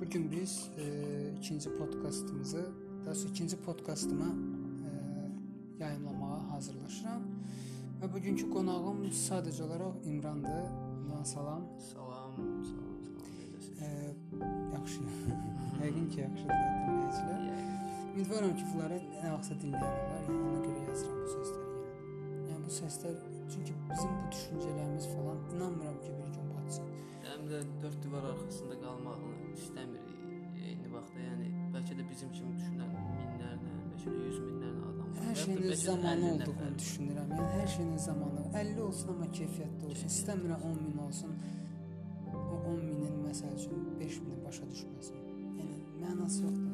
Bu gün biz e, ikinci podkastımızı, daha doğrusu ikinci podkastımı e, yayımlamağa hazırlaşıram. Və bugünkü qonağım sadəcə olaraq İmrandır. İmran salam. Salam, salam, salam. E, yaxşı. Yəqin ki, yaxşıdır dinləyicilər. Ümidvaram ki, bunları nə vaxtsa dinləyənlər var. Yəni ona görə yazıram bu səsləri yenə. Yəni bu səslər çünki bizim bu düşüncələrimiz falan inanmıram ki, bir gün batsın. Də dörd divar arxasında qalmağını istəmirik. Eyni vaxtda, yəni bəlkə də bizim kimi düşünən minlərlə, bəlkə də yüz minlərlə adam var. Hər şeyin zamanı 50 olduğunu düşünürəm. Yəni hər şeyin zamanı. 50 olsun amma keyfiyyətli olsun. Keyfiyyətli İstəmirəm 10 min olsun. O 10 minin məsəl üçün 5 mini başa düşməsin. Yəni mənası yoxdur.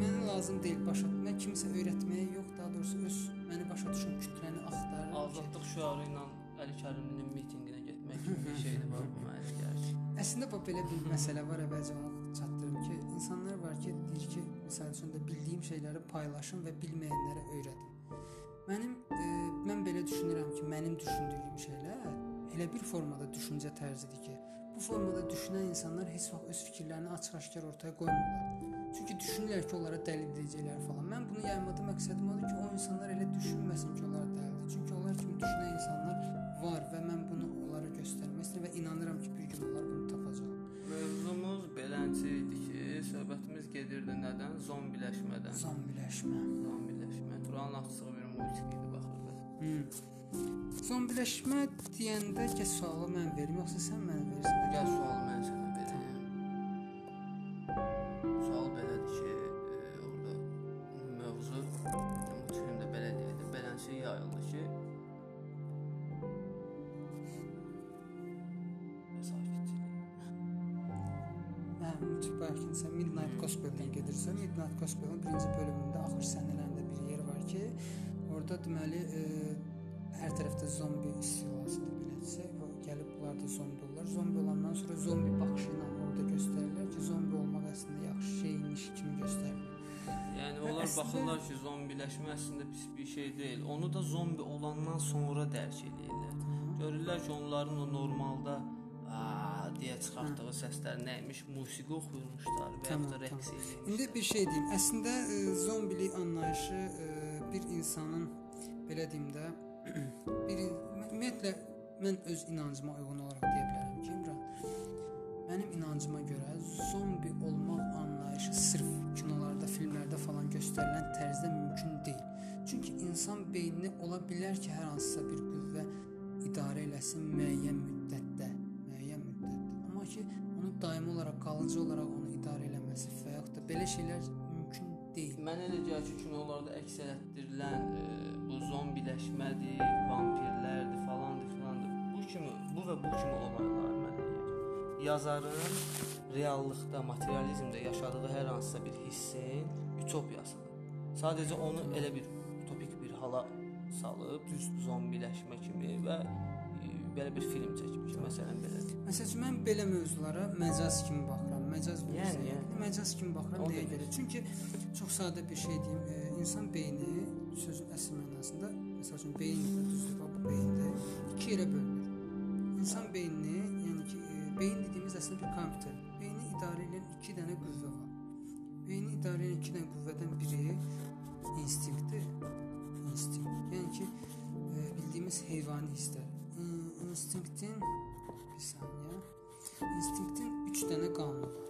Mənə lazım deyil başa. Mən kimsə öyrətməyə yox, daha doğrusu öz məni başa düşən kütləni axtarıram. Azadlıq şüarı ilə Əli Kərimlinin mitinqinə getmək kimi bir mənə elə gəlir. Əslində bu belə bir məsələ var, əvvəlcə onu çatdırım ki, insanlar var ki, deyir ki, məsəl üçün də bildiyim şeyləri paylaşım və bilməyənlərə öyrədim. Mənim e, mən belə düşünürəm ki, mənim düşündüyüm şeylər elə bir formada düşüncə tərzidir ki, bu formada düşünən insanlar heç vaxt öz fikirlərini açıq-aşkar ortaya qoymurlar. Çünki düşünürlər ki, onlara dəlil deyəcəklər falan. Mən bunu yaymada məqsədim odur ki, o insanlar elə düşünməsin ki, onlar dəlildir. Çünki onlar kimi düşünən insanlar var və mən bunu istəyirəm və inanıram ki, bir gün onlar bunu tapacaq. Mövzumuz beləncə idi ki, söhbətimiz gedirdi nədən? Zombiləşmədən. Zombiləşmə. Zombiləşmə. Turanın açdığı bir musiqi idi baxırdı. Hmm. Zombiləşmə deyəndə ki, sualı mən verim, yoxsa sən mənə verirsən? Gəl sualı mən orada deməli e, hər tərəfdə zombi istilasıdır belədirsə. O gəlib bunlar da zombi olurlar. Zombi olandan sonra zombi baxışı ilə orada göstərirlər ki, zombi olmaq əslində yaxşı şeymiş kimi göstərilir. Yəni Və onlar əslində- baxırlar ki, zombiləşmə əslində pis bir şey deyil. Onu da zombi olandan sonra dərk edirlər. Görürlər ki, onların o normalda aa deyə çıxartdığı səslər nəymiş, musiqi oxuyurmuşlar və ya Tamam, da rəqs tamam. edirmişlər. İndi bir şey deyim. Əslində e, zombilik anlayışı e, bir insanın belə deyim də bir ümumiyyətlə mən öz inancıma uyğun olaraq deyə bilərəm ki, İmran, mənim inancıma görə zombi olmaq anlayışı sırf kinolarda, filmlərdə falan göstərilən tərzdə mümkün deyil. Çünki insan beyni ola bilər ki, hər hansısa bir qüvvə idarə eləsin müəyyən müddətdə, müəyyən müddətdə. Amma ki, onu daimi olaraq, qalıcı olaraq onu idarə eləməsi və yaxud da belə şeylər deyil. Mənə elə gəlir ki, kinolarda əks etdirilən e, bu zombiləşmədir, vampirlərdir falandır filandır. Bu kimi, bu və bu kimi olaylar mənə gəlir. Yazarın reallıqda, materializmdə yaşadığı hər hansısa bir hissin ütopiyasıdır. Sadəcə onu elə bir utopik bir hala salıb düz zombiləşmə kimi və e, belə bir film ki, məsələn belədir. Məsələn, mən belə mövzulara məcaz kimi baxıram. Məcaz Yəni, bilirsən, yəni. məcaz kimi baxıram O nəyə görə? Çünki çox sadə bir şey deyim, e, insan beyni sözün əsl mənasında, məsəl üçün beyin düzdür, bu beyində iki yerə bölünür. İnsan beynini, yəni ki, e, beyin dediyimiz əslində bir kompüter. Beyni idarə edən iki dənə qüvvə var. Beyni idarə edən iki dənə qüvvədən biri instinktdir. İnstinkt. Yəni ki, e, bildiyimiz heyvani hisslər. İn- İnstinktin bir saniyə. İnstinktin 3 dənə qanunu var.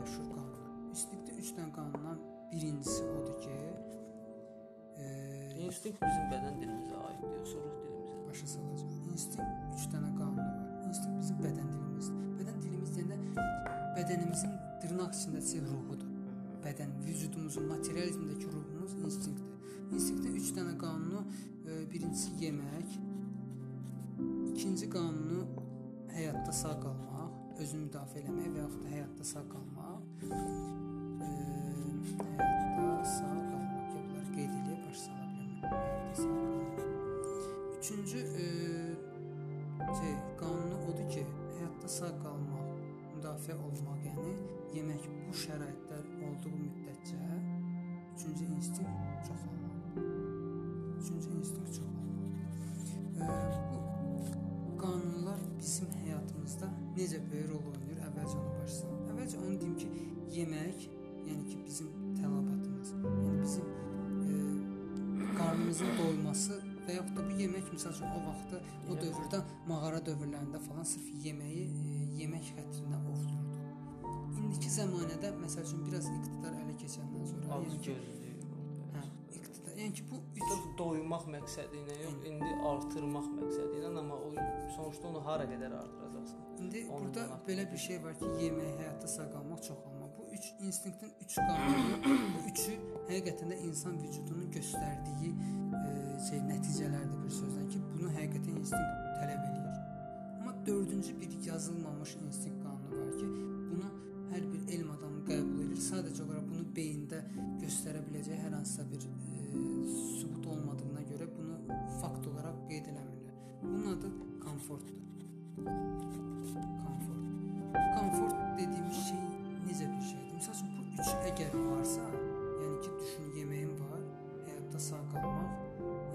Məşhur qanunlar. İnstinktin 3 dənə qanundan birincisi odur ki, e, İnstinkt bizim bədən dilimizə aiddir, yoxsa ruh dilimizə? başa salacağam. İnstinkt 3 dənə qanunu var. İnstinkt bizim bədən dilimizdir. Bədən dilimiz deyəndə bədənimizin dırnaq içindəki ruhudur. Bədən, vücudumuzun, materializmdəki ruhumuz instinktdir. İnstinktin 3 dənə qanunu, e, birincisi yemək, ikinci qanunu həyatda sağ qalmaq, özünü müdafiə etmək və yaxud da həyatda sağ qalmaq. E, həyatda sağ qalmaq. Ya bunları qeyd eləyə baş sala qalmaq. Üçüncü e, şey, qanunu odur ki, həyatda sağ qalmaq, müdafiə olmaq, yəni yemək bu şəraitlər olduğu müddətcə üçüncü instinkt çoxalmalıdır. Üçüncü instinkt çoxalmalıdır. Necə böyük rol oynayır? Əvvəlcə onu başlayaq. Əvvəlcə yemək, yəni ki, bizim tələbatımız, yəni bizim e, qarnımızın doyması və yaxud da bu yemək məsəl üçün o vaxtda o dövrdə mağara dövrlərində falan sırf yeməyi e, yemək xətrinə ovlurdu. İndiki zəmanədə məsəl üçün biraz iqtidar ələ keçəndən sonra, yəni ki, hə, iqtidar, yəni ki, bu üç doymaq məqsədi ilə yox, indi artırmaq məqsədi ilə, amma o sonuçta onu hara qədər artıracaqsan? İndi Onun burada haqqında belə bir şey var ki, yemək, həyatda sağ qalmaq çox olma. Bu üç instinktin üç qanunu, bu üçü həqiqətən də insan vücudunun göstərdiyi e, şey nəticələrdir bir sözlə ki, bunu həqiqətən instinkt tələb eləyir. Amma dördüncü bir yazılmamış instinkt qanunu var ki, bunu hər bir elm adamı qəbul edir. Sadəcə olaraq bunu beyində göstərə biləcəyi hər hansısa bir e, sübut olmadığına görə bunu fakt olaraq qeyd eləmirlər. Bunun adı komfortdur. Komfort. Komfort dediyimiz şey necə bir şeydir? Məsəl üçün bu üç əgər varsa, yəni ki, düşün yeməyin var, həyatda sağ qalmaq,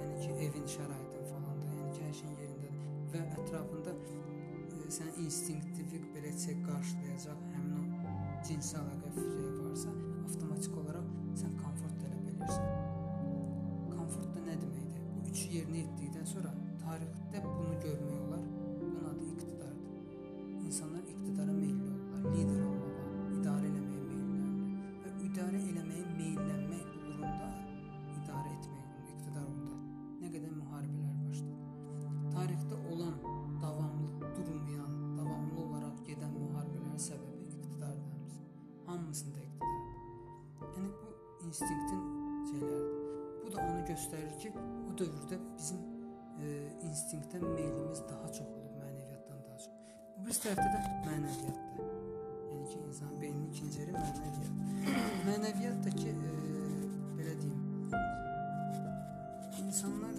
yəni ki, evin şəraitin falan da, yəni ki, hər şeyin yerindədir və ətrafında e, sən instinktiv belə çək qarşılayacaq həmin o cinsi əlaqə şey varsa, avtomatik olaraq sən komfort tələb edirsən. Komfort da nə deməkdir? Bu üçü yerinə yetdikdən sonra tarixdə bunu görmək olar. İqtidara meylli olurlar, lider olmağa, idarə eləməyə meyllidirlər və idarə eləməyə meyllənmək uğrunda idarə etmək uğrunda, iqtidar uğrunda nə qədər müharibələr başladı. Tarixdə olan davamlı durmayan, davamlı olaraq gedən müharibələrin səbəbi iqtidardır hamısı. Hamısında iqtidardır. Yəni bu instinktin şeyləridir. Bu da onu göstərir ki, o dövrdə bizim e, instinktə meylimiz daha çox Bir tərəfdə də mənəviyyatdır. Yəni ki, insan beyninin ikinci yeri mənəviyyat. mənəviyyat da ki, e, belə deyim, insanlar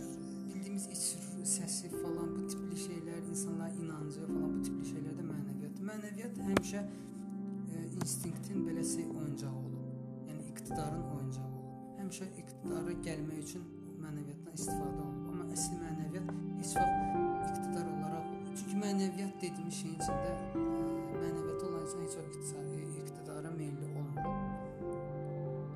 bildiyimiz iç səsi falan bu tipli şeylər, insanlar inancı falan bu tipli şeylər də mənəviyyat. Mənəviyyat həmişə e, instinktin beləsi oyuncağı olub. Yəni iqtidarın oyuncağı olub. Həmişə iqtidara gəlmək üçün mənəviyyatdan istifadə olunub. Amma əsl mənəviyyat heç vaxt dediyimiz şeyin içində e, mənəviyyat olan insan heç vaxt iqtisadi iqtidara meylli olmur.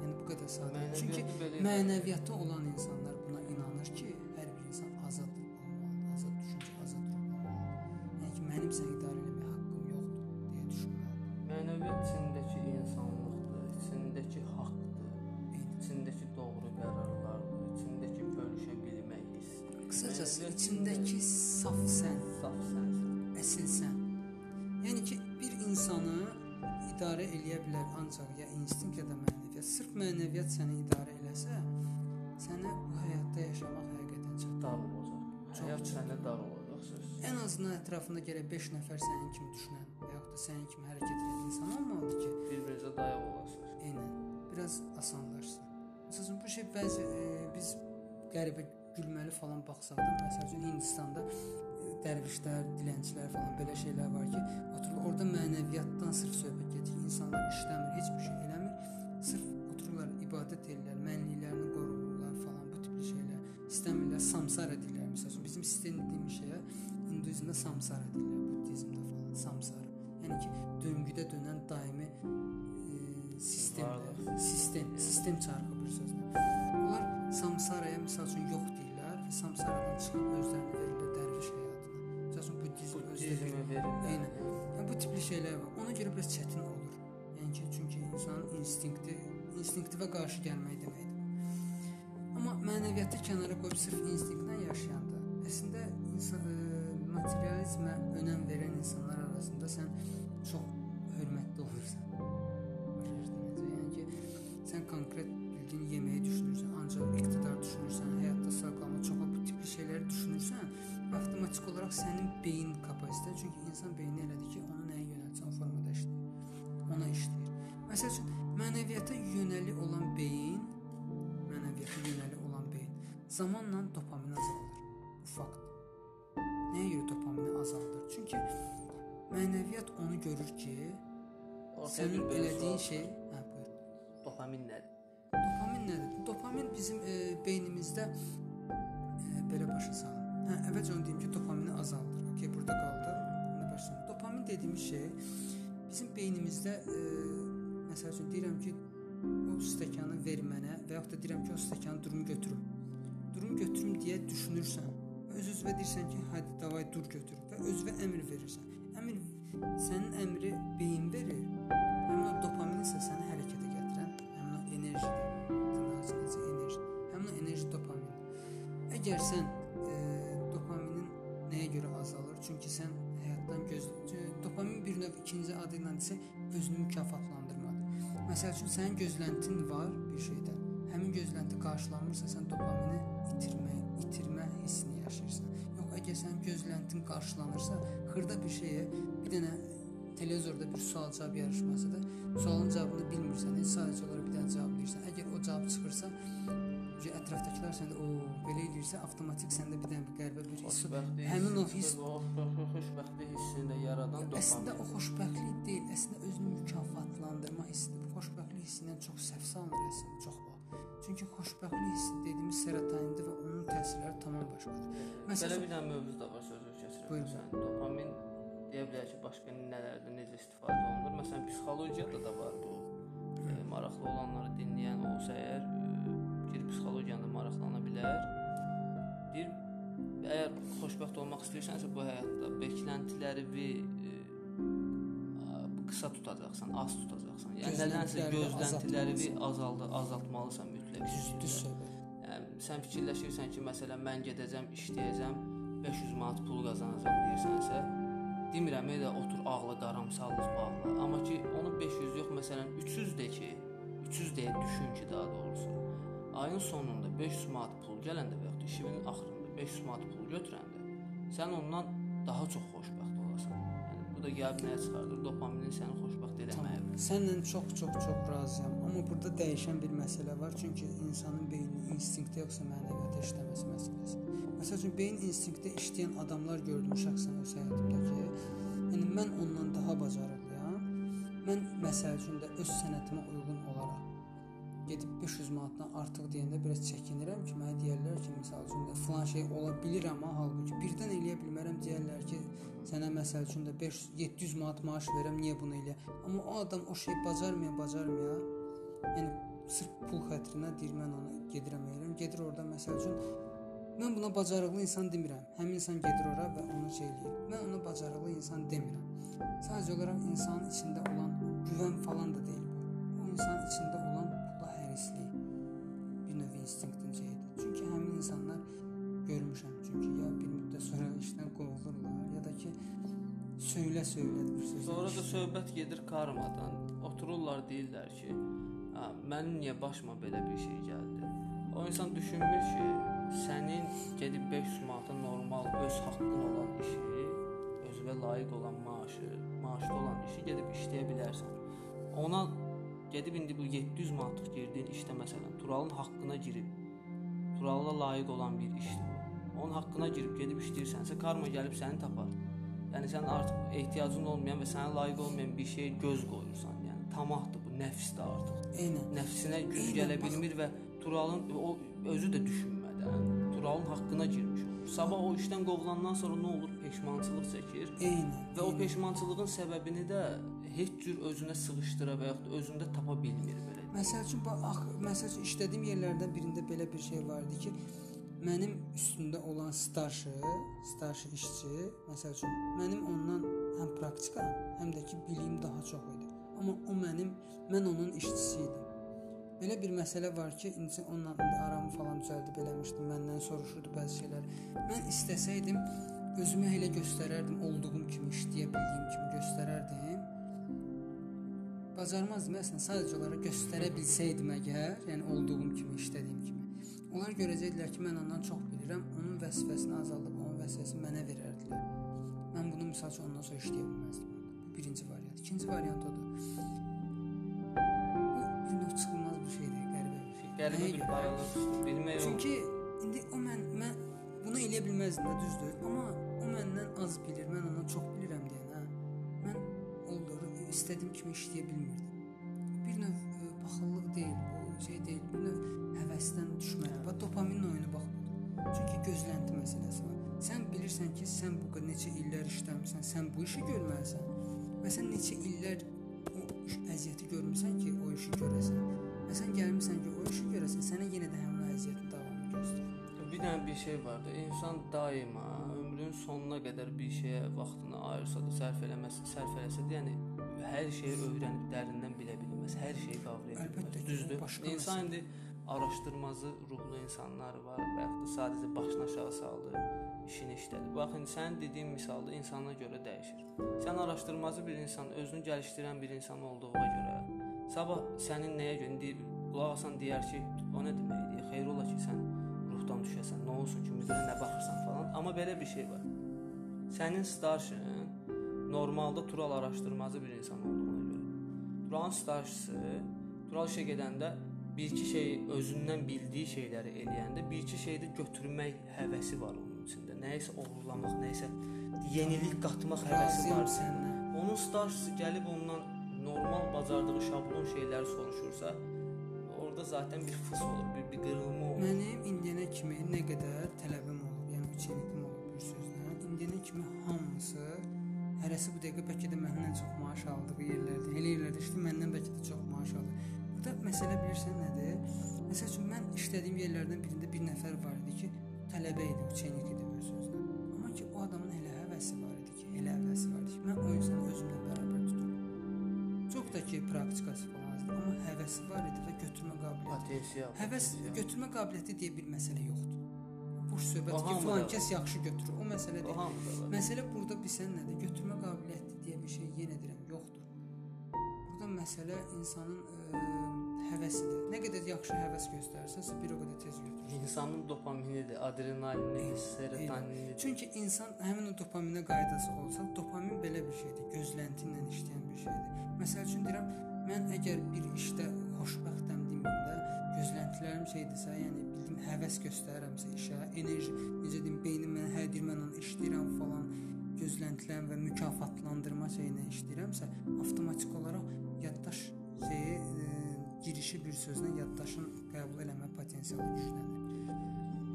Yəni bu qədər sadə. Çünki Mənəviyyatı belə mənəviyyatı olan insanlar buna inanır ki, hər bir insan azad olmalıdır, azad düşüncə, azad ruh olmalıdır. Yəni ki, mənim səni idarə etməyə haqqım yoxdur deyə düşünməlidir. Mənəviyyat içindəki insanlıqdır, içindəki haqqdır, içindəki doğru qərarlardır, içindəki bölüşə bilmək hissidir. Qısacası içindəki idarə eləyə bilər ancaq ya instinkt ya da mənəviyyat. Sırf mənəviyyat səni idarə eləsə, sənə bu həyatda yaşamaq həqiqətən çətin. Dar olacaq. Çox Həyat sənə dar olacaq söz. Ən azından ətrafında gərək 5 nəfər sənin kimi düşünən və yaxud da sənin kimi hərəkət edən insan olmalıdır ki, Bir-birinizə dayaq olasınız. eynən biraz asanlaşsın. Məsələn, bu şey bəzi e, biz qəribə gülməli falan baxsaq da, məsəl üçün Hindistanda dərvişlər, dilənçilər falan belə şeylər var ki, oturur orada mənəviyyatdan sırf söhbət gedir. İnsanlar işləmir, heç bir şey eləmir. Sırf otururlar, ibadət edirlər, mənliklərini qoruyurlar falan bu tipli şeylər. İstəmirlər samsara deyirlər. Məsələn, bizim sistem dediyimiz şeyə hinduizmdə samsara deyirlər, buddizmdə falan samsara. Yəni ki, döngüdə dönən daimi e, sistemdir. Sistem, sistem çarxı bir sözlə. Onlar samsaraya məsəl üçün yox deyirlər və samsaradan çıxıb özlərini verirlər Buddizmə verirlər. Eynən. Yəni bu tipli şeylər var. Ona görə biraz çətin olur. Yəni ki, çünki insanın instinkti instinktivə qarşı gəlmək deməkdir. Amma mənəviyyatı kənara qoyub sırf instinktlə yaşayanda, əslində insan ə, materializmə önəm verən insanlar arasında sən çox hörmətli olursan. Başa düşdün? Yəni ki, sən konkret bildiyin yeməyi düşünürsən, ancaq iqtidar düşünürsən, avtomatik olaraq sənin beyin kapasitən, çünki insan beyni elədir ki, onu nəyə yönəltsən formada işləyir. Ona işləyir. Məsəl üçün mənəviyyata yönəli olan beyin, mənəviyyata yönəli olan beyin zamanla dopamin azalır. Bu faktdır. Nəyə görə dopamini azaldır? Çünki mənəviyyat onu görür ki, sənin elədiyin şey, hə, buyur. dopamin nədir? Dopamin nədir? Dopamin bizim e, beynimizdə e, belə başa salın. Hə, əvvəlcə onu deyim ki, dopamini azaldır. Okay, burada qaldı. İndi başlayım. Dopamin dediyimiz şey bizim beynimizdə e, Məsəl üçün deyirəm ki, o stəkanı ver mənə və yaxud da deyirəm ki, o stəkanı durum götürüm. Durum götürüm deyə düşünürsən. Öz özünə deyirsən ki, hadi davay dur götür və özünə əmr verirsən. Əmr sənin əmri beyin verir. Həmin o dopamin isə səni hərəkətə gətirən həmin o enerjidir. Dinləyiciniz enerji. Həmin o enerji dopamin. Əgər sən desə özünü mükafatlandırmadır. Məsəl üçün sənin gözləntin var bir şeydən. Həmin gözlənti qarşılanmırsa sən dopamini itirmə, itirmə hissini yaşayırsan. Yox, əgər sənin gözləntin qarşılanırsa, xırda bir şeyə bir dənə televizorda bir sual-cavab yarışmasıdır. Sualın cavabını bilmirsən, sadəcə olaraq bir dənə cavab verirsən. Əgər o cavab çıxırsa, ki, ətrafdakılar səndə o belə eləyirsə, avtomatik səndə bir dənə bir qəribə bir hiss. Həmin o hiss xoşbəxtlik hissini də yaradan dopamin. Əslində o xoşbəxtlik deyil, əslində özünü mükafatlandırma hissidir. Bu xoşbəxtlik hissindən çox səhv salınır əslində, çox vaxt. Çünki xoşbəxtlik hissi dediyimiz serotonindir və onun təsirləri tamam başqadır. Məsələn, belə bir dənə mövzu da var, sözü kəsirəm. Məsələn, dopamin deyə bilər ki, başqa nələrdə necə istifadə olunur? Məsələn, psixologiyada da var bu. E, maraqlı olanları dinləyən olsa əgər girib psixologiyanı maraqlana bilər. Deyir, əgər xoşbəxt olmaq istəyirsənsə bu həyatda bekləntiləri e, qısa tutacaqsan, az tutacaqsan. Yəni nədənsə gözləntiləri azaldı, azaltmalısan mütləq. Düz söhbət. Yəni sən fikirləşirsən ki, məsələn mən gedəcəm, işləyəcəm, 500 manat pul qazanacam deyirsənsə, demirəm elə otur ağla qaramsallıq bağla. Amma ki onu 500 yox, məsələn 300 də ki, 300 deyə düşün ki, daha doğrusu. Ayın sonunda 500 manat pul gələndə və ya işinin axırında 500 manat pul götürəndə sən ondan daha çox xoşbəxt olasan. Yəni bu da gəlib nəyə çıxardır? Dopaminin səni xoşbəxt eləməyə. Tamam. Səndən çox-çox-çox razıyam. Amma burada dəyişən bir məsələ var. Çünki insanın beyni instinktə yoxsa mənəviyyata işləməsi məsələsi. Məsəl üçün beyin instinktə işləyən adamlar gördüm şəxsən öz həyatımdakı. Yəni mən ondan daha bacarıqlıyam. Mən məsəl üçün də öz sənətimə uyğun olaraq gedib 500 manatdan artıq deyəndə biraz çəkinirəm ki, mənə deyirlər ki, məsəl üçün də falan şey ola bilər amma halbuki birdən eləyə bilmərəm deyirlər ki, sənə məsəl üçün də 500 700 manat maaş verəm, niyə bunu eləyə? Amma o adam o şeyi bacarmaya, bacarmaya, yəni sırf pul xətrinə deyir mən onu gedirəm eləyirəm. Gedir orada məsəl üçün mən buna bacarıqlı insan demirəm. Həmin insan gedir ora və onu şey eləyir. Mən ona bacarıqlı insan demirəm. Sadəcə olaraq insanın içində olan güvən falan da deyil bu. O insanın içində hərislik bir növ instinktin şeyidir. Çünki həmin insanlar görmüşəm. Çünki ya bir müddət sonra işdən qovulurlar, ya da ki söylə-söylə bir söz. Sonra da söhbət gedir karmadan. Otururlar deyirlər ki, "Hə, mənim niyə başıma belə bir şey gəldi?" O insan düşünmür ki, sənin gedib 500 manata normal öz haqqın olan işi, özünə layiq olan maaşı, maaşlı olan işi gedib işləyə bilərsən. Ona gedib indi bu 700 manatlıq girdiyin işdə məsələn Turalın haqqına girib Turala layiq olan bir işdir bu. Onun haqqına girib gedib işləyirsənsə, karma gəlib səni tapar. Yəni sən artıq ehtiyacın olmayan və sənə layiq olmayan bir şeyə göz qoyursan. Yəni tamahdır bu, nəfsdir artıq. Eynən. Nəfsinə güc gələ bilmir və Turalın o özü də düşünmədən Turalın haqqına girmiş olur. Sabah o işdən qovulandan sonra nə olur? Peşmançılıq çəkir. Eynən. Və o peşmançılığın səbəbini də heç cür özünə sığışdıra və yaxud özündə tapa bilmir belə. Məsəl üçün bax, ax, məsəl üçün işlədiyim yerlərdən birində belə bir şey var idi ki, mənim üstündə olan starşı, starşı işçi, məsəl üçün mənim ondan həm praktika, həm də ki biliyim daha çox idi. Amma o mənim, mən onun işçisi idim. Belə bir məsələ var ki, indi onunla indi aramı falan düzəldib eləmişdim. Məndən soruşurdu bəzi şeylər. Mən istəsəydim özümü elə göstərərdim, olduğum kimi, işləyə bildiyim kimi göstərərdim. Bacarmazdım əslən, sadəcə olaraq göstərə bilsəydim əgər, yəni olduğum kimi, işlədiyim kimi. Onlar görəcəkdilər ki, mən ondan çox bilirəm, onun vəzifəsini azaldıb onun vəzifəsini mənə verərdilər. Mən bunu misal üçün ondan sonra işləyə bilməzdim. Bu birinci variant. İkinci variant odur. Bu növ çıxılmaz bir şeydir, qəribə bir şey. Qəribə bir bayılıq, bilmək. Çünki indi o mən mən bunu eləyə bilməzdim də düzdür. Amma o məndən az bilir, mən ondan çox istədiyim kimi işləyə bilmirdim. Bir növ ə, baxıllıq deyil, bu şey deyil, bir növ həvəsdən düşmək. Bax dopamin oyunu bax budur. Çünki gözlənti məsələsi var. Sən bilirsən ki, sən bu neçə illər işləmisən, sən bu işi görməlisən. Və sən neçə illər o iş- əziyyəti görmüsən ki, o işi görəsən. Və sən gəlmisən ki, o işi görəsən, sənə yenə də həmin əziyyətin davamını göstərir. Bir dənə bir şey vardı. İnsan daima ömrünün sonuna qədər bir şeyə vaxtını ayırsa da, sərf eləməsə, sərf eləsə də, yəni hər şeyi öyrənib dərindən bilə bilməz, hər şeyi qavraya bilməz. Düzdür? İnsan indi araşdırmacı ruhlu insanlar var və yaxud da sadəcə başını aşağı saldı, işini işlədi. Bax indi sənin dediyin misalda insana görə dəyişir. Sən araşdırmacı bir insan, özünü gəlişdirən bir insan olduğuna görə sabah sənin nəyə görə indi qulaq asan deyər ki, o nə deməkdir? Xeyr ola ki, sən ruhdan düşəsən, nə olsun ki, müdirə nə baxırsan falan. Amma belə bir şey var. Sənin starşın normalda Tural araşdırmacı bir insan olduğuna görə. Turalın starşısı Tural işə gedəndə bir-iki şey özündən bildiyi şeyləri eləyəndə bir-iki şeydə götürmək həvəsi var onun içində. Nəyisə oğurlamaq, nəyisə yenilik qatmaq həvəsi var. səndən. Onun starşısı gəlib ondan normal bacardığı şablon şeyləri soruşursa, orada zaten bir fıs olur, bir, bir qırılma olur. Mənim indiyənə kimi nə qədər tələbim olub, yəni üçenikim olub bir sözlə. İndiyənə kimi hamısı hərəsi bu dəqiqə bəlkə də məndən çox maaş aldığı yerlərdə, elə yerlərdə işləyir, məndən bəlkə də çox maaş alır. Burada məsələ bilirsən nədir? Məsəl üçün mən işlədiyim yerlərdən birində bir nəfər var idi ki, tələbə idi, üçenik idi bir sözlə. Amma ki o adamın elə həvəsi var idi ki, elə həvəsi var idi ki, mən o insanı özümlə bərabər tuturam. Çox da ki praktikası falan azdır, amma həvəsi var idi və götürmə qabiliyyəti Potensial. Həvəs potensial. götürmə qabiliyyəti deyə bir məsələ yoxdur. Boş söhbət O ki, filan kəs yaxşı götürür. O məsələ O deyil. var. Məsələ burada bilsən nədir? Götürmə qabiliyyəti deyə bir şey yenə deyirəm, yoxdur. Burada məsələ insanın ə, həvəsidir. Nə qədər yaxşı həvəs göstərsənsə, bir o qədər tez götürür. İnsanın dopaminidir, adrenalinidir, serotoninidir. Çünki insan həmin o dopaminə qaydası olsa, dopamin belə bir şeydir, gözlənti ilə işləyən bir şeydir. Məsəl üçün deyirəm, mən əgər bir işdə xoşbəxtəm deməyimdə, gözləntilərim şeydirsə, yəni bildiyim həvəs göstərirəmsə işə, enerji, necə deyim, beynim mən hər dir mən onu işləyirəm falan, gözləntilərim və mükafatlandırma şeyinə işləyirəmsə, avtomatik olaraq yaddaş şeyi e, girişi bir sözlə yaddaşın qəbul eləmə potensialı güclənir.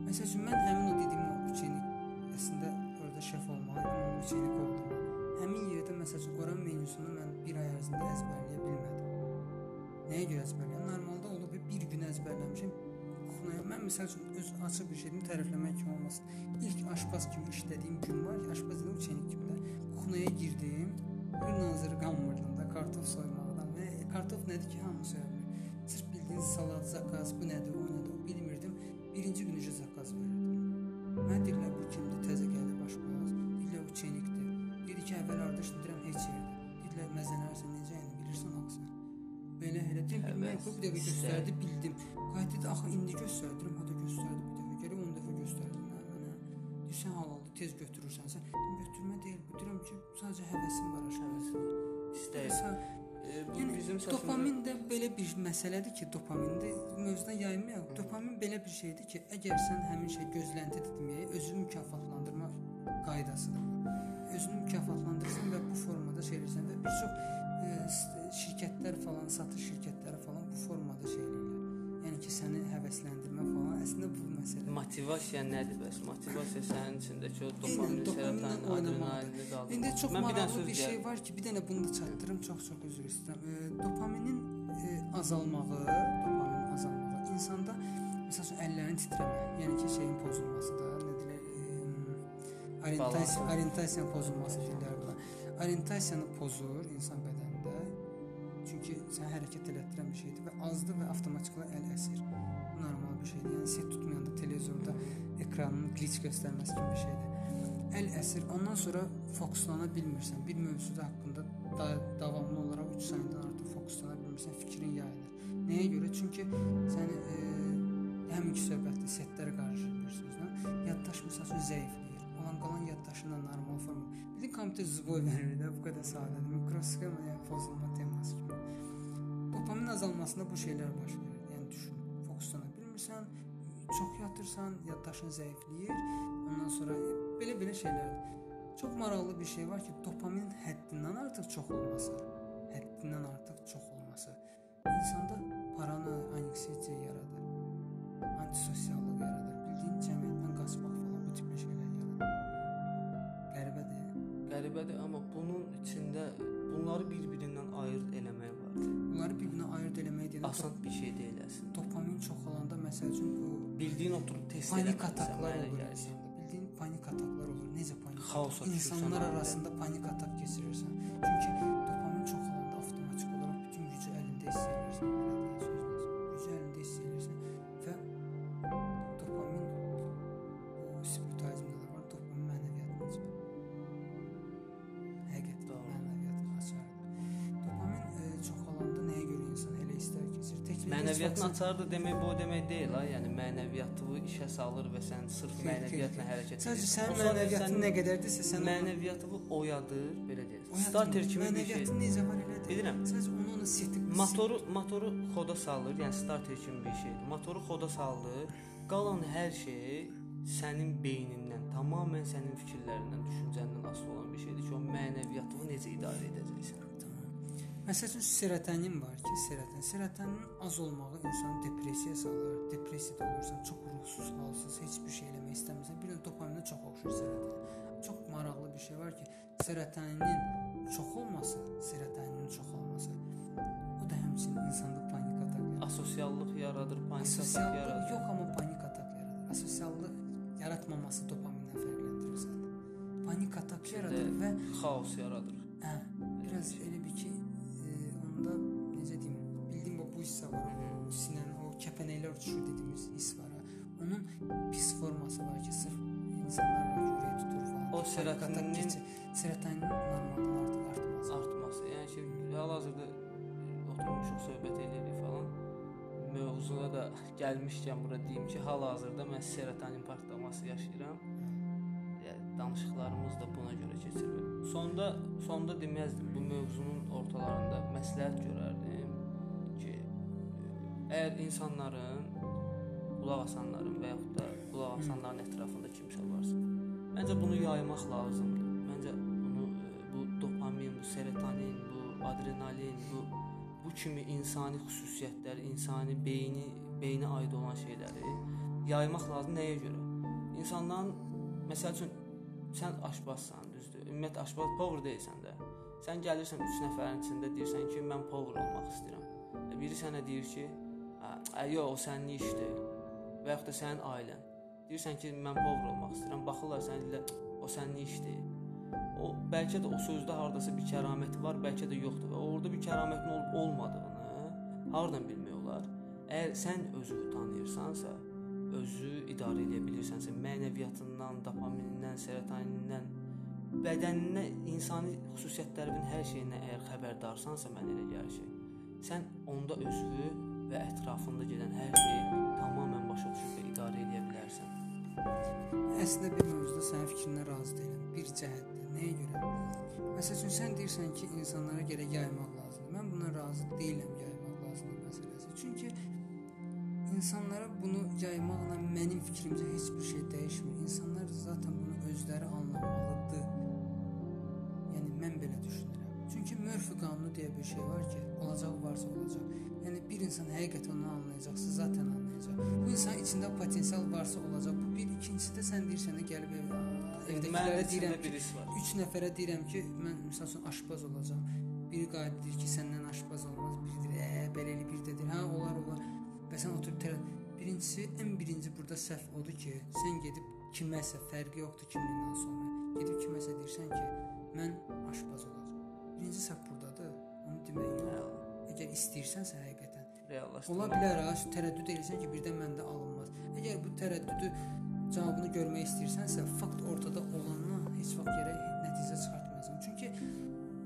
Məsəl üçün mən həmin o dediyim o üçenik əslində orada şef olmalı, amma üçenik oldum. Həmin yerdə məsəl üçün oran menüsünü mən bir ay ərzində əzbərləyə bilmədim. Nəyə görə əzbərləyəm? Normalda gün əzbərləmişəm. Kuxnaya mən məsəl üçün öz açıq bir şeyimi tərəfləmək kimi olmasın. İlk aşpaz kimi işlədiyim gün var aşpaz dedim üçenik kimi də. Kuxnaya girdim. Bir nazır qanmırdım da kartof soymaqdan. Və kartof nədir ki, hamı bilir. Sırf bildiyiniz salat, zakaz, bu nədir, o nədir, o bilmirdim. Birinci gün üzə zakaz verirdim. Mən deyirlər bu kimdir, təzə gəldi başqaz. Deyirlər bu çenikdir. Dedi ki, əvvəl ardışdı deyirəm heç yerdə. Dedilər məzənərsən necə yəni bilirsən axsan. Belə elə deyim bilmək bu bir istək. göstərdi, bildim. Qayıt dedi axı indi göstərdirəm, o da göstərdi bir dəfə. Gərək 10 dəfə göstərdin mən mənə. Deyirsən halaldır, tez götürürsənsə. Dedim götürmə deyil, bu deyirəm ki, sadəcə həvəsim var aşağısı. İstəyir. Sən E, bu Yəni bizim səsimizdə dopamin də belə bir məsələdir ki, dopamində mövzudan yaymayaq. Dopamin belə bir şeydir ki, əgər sən həmin şey gözlənti etməyə, özünü mükafatlandırma qaydasıdır. Özünü mükafatlandırırsan və bu formada şey edirsən və bir çox e, s- şirkətlər falan, satış şirkətləri falan bu formada şey edirlər. Yəni ki, səni həvəsləndirmə falan əslində bu məsələ. motivasiya nədir bəs? Motivasiya sənin içindəki o dopamin, serotonin, oynamaqdır. adrenalini qaldırmaq. İndi çox Mən maraqlı bir şey var ki, bir dənə bunu da çatdırım, çox-çox üzr istəyirəm. E, dopaminin e, azalmağı, dopaminin azalmağı insanda məsəl üçün əllərin titrəmə, yəni ki, şeyin pozulması orientasiya, orientasiyanın pozulması deyirlər buna. Orientasiyanı pozur insan bədənində. Çünki sən hərəkət elətdirən bir şeydir və azdır və avtomatik olaraq əl əsir. Bu normal bir şeydir. Yəni set tutmayanda televizorda ekranın glitch göstərməsi kimi bir şeydir. Əl əsir. Ondan sonra fokuslana bilmirsən. Bir mövzuda haqqında da, davamlı olaraq 3 saniyədən artıq fokuslana bilmirsən, fikrin yayılır. Nəyə görə? Çünki səni e, həminki söhbətdə setlər qarışır bir sözlə. Yaddaş məsəl üçün zəifləyir. Qalan yaddaşına normal forma. Də kompüter zvoy verir də bu qədər sadədir. Mikroskop yəni pozulma teması kimi. Dopamin azalmasında bu şeylər baş verir. Yəni düşün, fokuslana bilmirsən, çox yatırsan, yaddaşın zəifləyir. Ondan sonra belə-belə şeylərdir. Çox maraqlı bir şey var ki, dopaminin həddindən artıq çox olması, həddindən artıq çox olması insanda parano, anksiyete yaradır. Antisosiallıq Qəribədir. Amma bunun içində bunları bir-birindən ayırd eləmək var. əlbəttə. Bunları bir-birinə ayırd eləmək deyəndə Asan bir şey deyil əslində. dopamin çoxalanda məsəl üçün bu Bildiyin oturub test panik ataklar olur. Bildiyin panik ataklar olur. Necə panik? Xaosa İnsanlar arasında panik atak keçirirsən. Çünki açardı demək bu o demək deyil ha. Yəni mənəviyyatını işə salır və sən sırf mənəviyyatla hərəkət Sadəcə edirsən. sənin sadəcə mənəviyyatın sənin nə qədərdirsə sən onu- mənəviyyatını oyadır, belə deyək. Starter kimi bir şey. Mənəviyyatın necə var elədir? Bilirəm. Sadəcə onu ona setib Motoru motoru xoda salır, yəni starter kimi bir şeydir. Motoru xoda saldı. Qalan hər şey sənin beynindən, tamamilə sənin fikirlərindən, düşüncəndən asılı olan bir şeydir ki, o mənəviyyatını necə idarə edəcəksən. Məsəl üçün serotonin var ki, serotonin. Serotoninin az olmağı insanı depressiyaya salır. Depressiyada olursan, çox ruhsuz, halsız, heç bir şey eləmək istəmirsən. Bir də dopaminə çox oxşur serotonin. Çox maraqlı bir şey var ki, serotoninin çox olması, serotoninin çox olması. O da həmçinin insanda panik atak yaradır. Asosiallıq yaradır, panik atak yaradır. yox, amma panik atak yaradır. Asosiallıq yaratmaması dopamindən fərqləndirir zaten. Panik atak yaradır və Xaos yaradır. hə, biraz elə bir ki, necə deyim, bildiyim o bu hissə var, o sinənin o kəpənəklər uçuşur dediyimiz hiss var. Onun pis forması var ki, sırf insanlarla ürək tutur falan. O serotoninin- serotonin normaldan artıq artmaz. artması. Yəni ki, hal-hazırda oturmuşuq, söhbət edirik falan. Mövzuna da gəlmişkən bura deyim ki, hal-hazırda mən serotonin partlaması yaşayıram. Yəni danışıqlarımız da buna görə keçir. Sonda sonda deməzdim bu mövzunun ortalarında məsləhət görərdim əgər insanların qulaq asanların və yaxud da qulaq asanların ətrafında kimsə varsa, məncə bunu yaymaq lazımdır. Məncə bunu e, bu dopamin, bu serotonin, bu adrenalin, bu bu kimi insani xüsusiyyətləri, insani beyni beynə aid olan şeyləri yaymaq lazım nəyə görə? İnsanların məsəl üçün sən aşbazsan, düzdür? Ümumiyyətlə aşbaz power deyilsən də. Sən gəlirsən 3 nəfərin içində deyirsən ki, mən power olmaq istəyirəm. E, Biri sənə deyir ki, "Ə, yox, o sənin işdir." Və yaxud da sənin ailən. Deyirsən ki, mən power olmaq istəyirəm. Baxırlar sənə deyirlər, "O sənin işdir." O bəlkə də o sözdə hardasa bir kəraməti var, bəlkə də yoxdur və orada bir kəramətin olub olmadığını hardan bilmək olar? Əgər sən özünü tanıyırsansa, özü idarə edə bilirsənsə, mənəviyyatından, dopaminindən, serotonindən, bədəninə, insani xüsusiyyətlərinin hər şeyindən əgər xəbərdarsansa, mən elə gəlir ki, sən onda özünü və ətrafında gedən hər şeyi tamamilə başa düşüb və idarə edə bilərsən. Əslində bir mövzuda sənin fikrinə razı deyiləm. Bir cəhətdə. Nəyə görə? Məsəl üçün sən deyirsən ki, insanlara gərək yaymaq lazımdır. Mən buna razı deyiləm yaymaq lazımdır məsələsi. Çünki insanlara bunu yaymaqla mənim fikrimcə heç bir şey dəyişmir. İnsanlar zaten bunu özləri anlamalıdır. Yəni mən belə düşünürəm. Çünki Murphy qanunu deyə bir şey var ki, olacaq varsa olacaq. Yəni bir insan həqiqətən onu anlayacaqsa, zaten anlayacaq. Bu insan içində potensial varsa olacaq. Bu bir, ikincisi də sən deyirsən də gəlib ev, evdəkilərə deyirəm ki, birisi var. 3 nəfərə deyirəm ki, mən məsəl üçün aşpaz olacağam. Biri qayıt deyir ki, səndən aşpaz olmaz. Biri deyir, "Ə, belə elə bir də deyir, hə, olar, olar." Və sən oturub tərə Birincisi, ən birinci burada səhv odur ki, sən gedib kiməsə fərqi yoxdur kimlikdən sonra. Gedib kiməsə deyirsən ki, mən aşpaz olacağam. Birinci səhv burdadır. Onu demək yox. Əgər istəyirsənsə həqiqətən Reallaşdırma. Ola bilər ha, tərəddüd edirsən ki, birdən məndə alınmaz. Əgər bu tərəddüdü cavabını görmək istəyirsənsə, fakt ortada olandan heç vaxt gərək nəticə çıxartmayasan. Çünki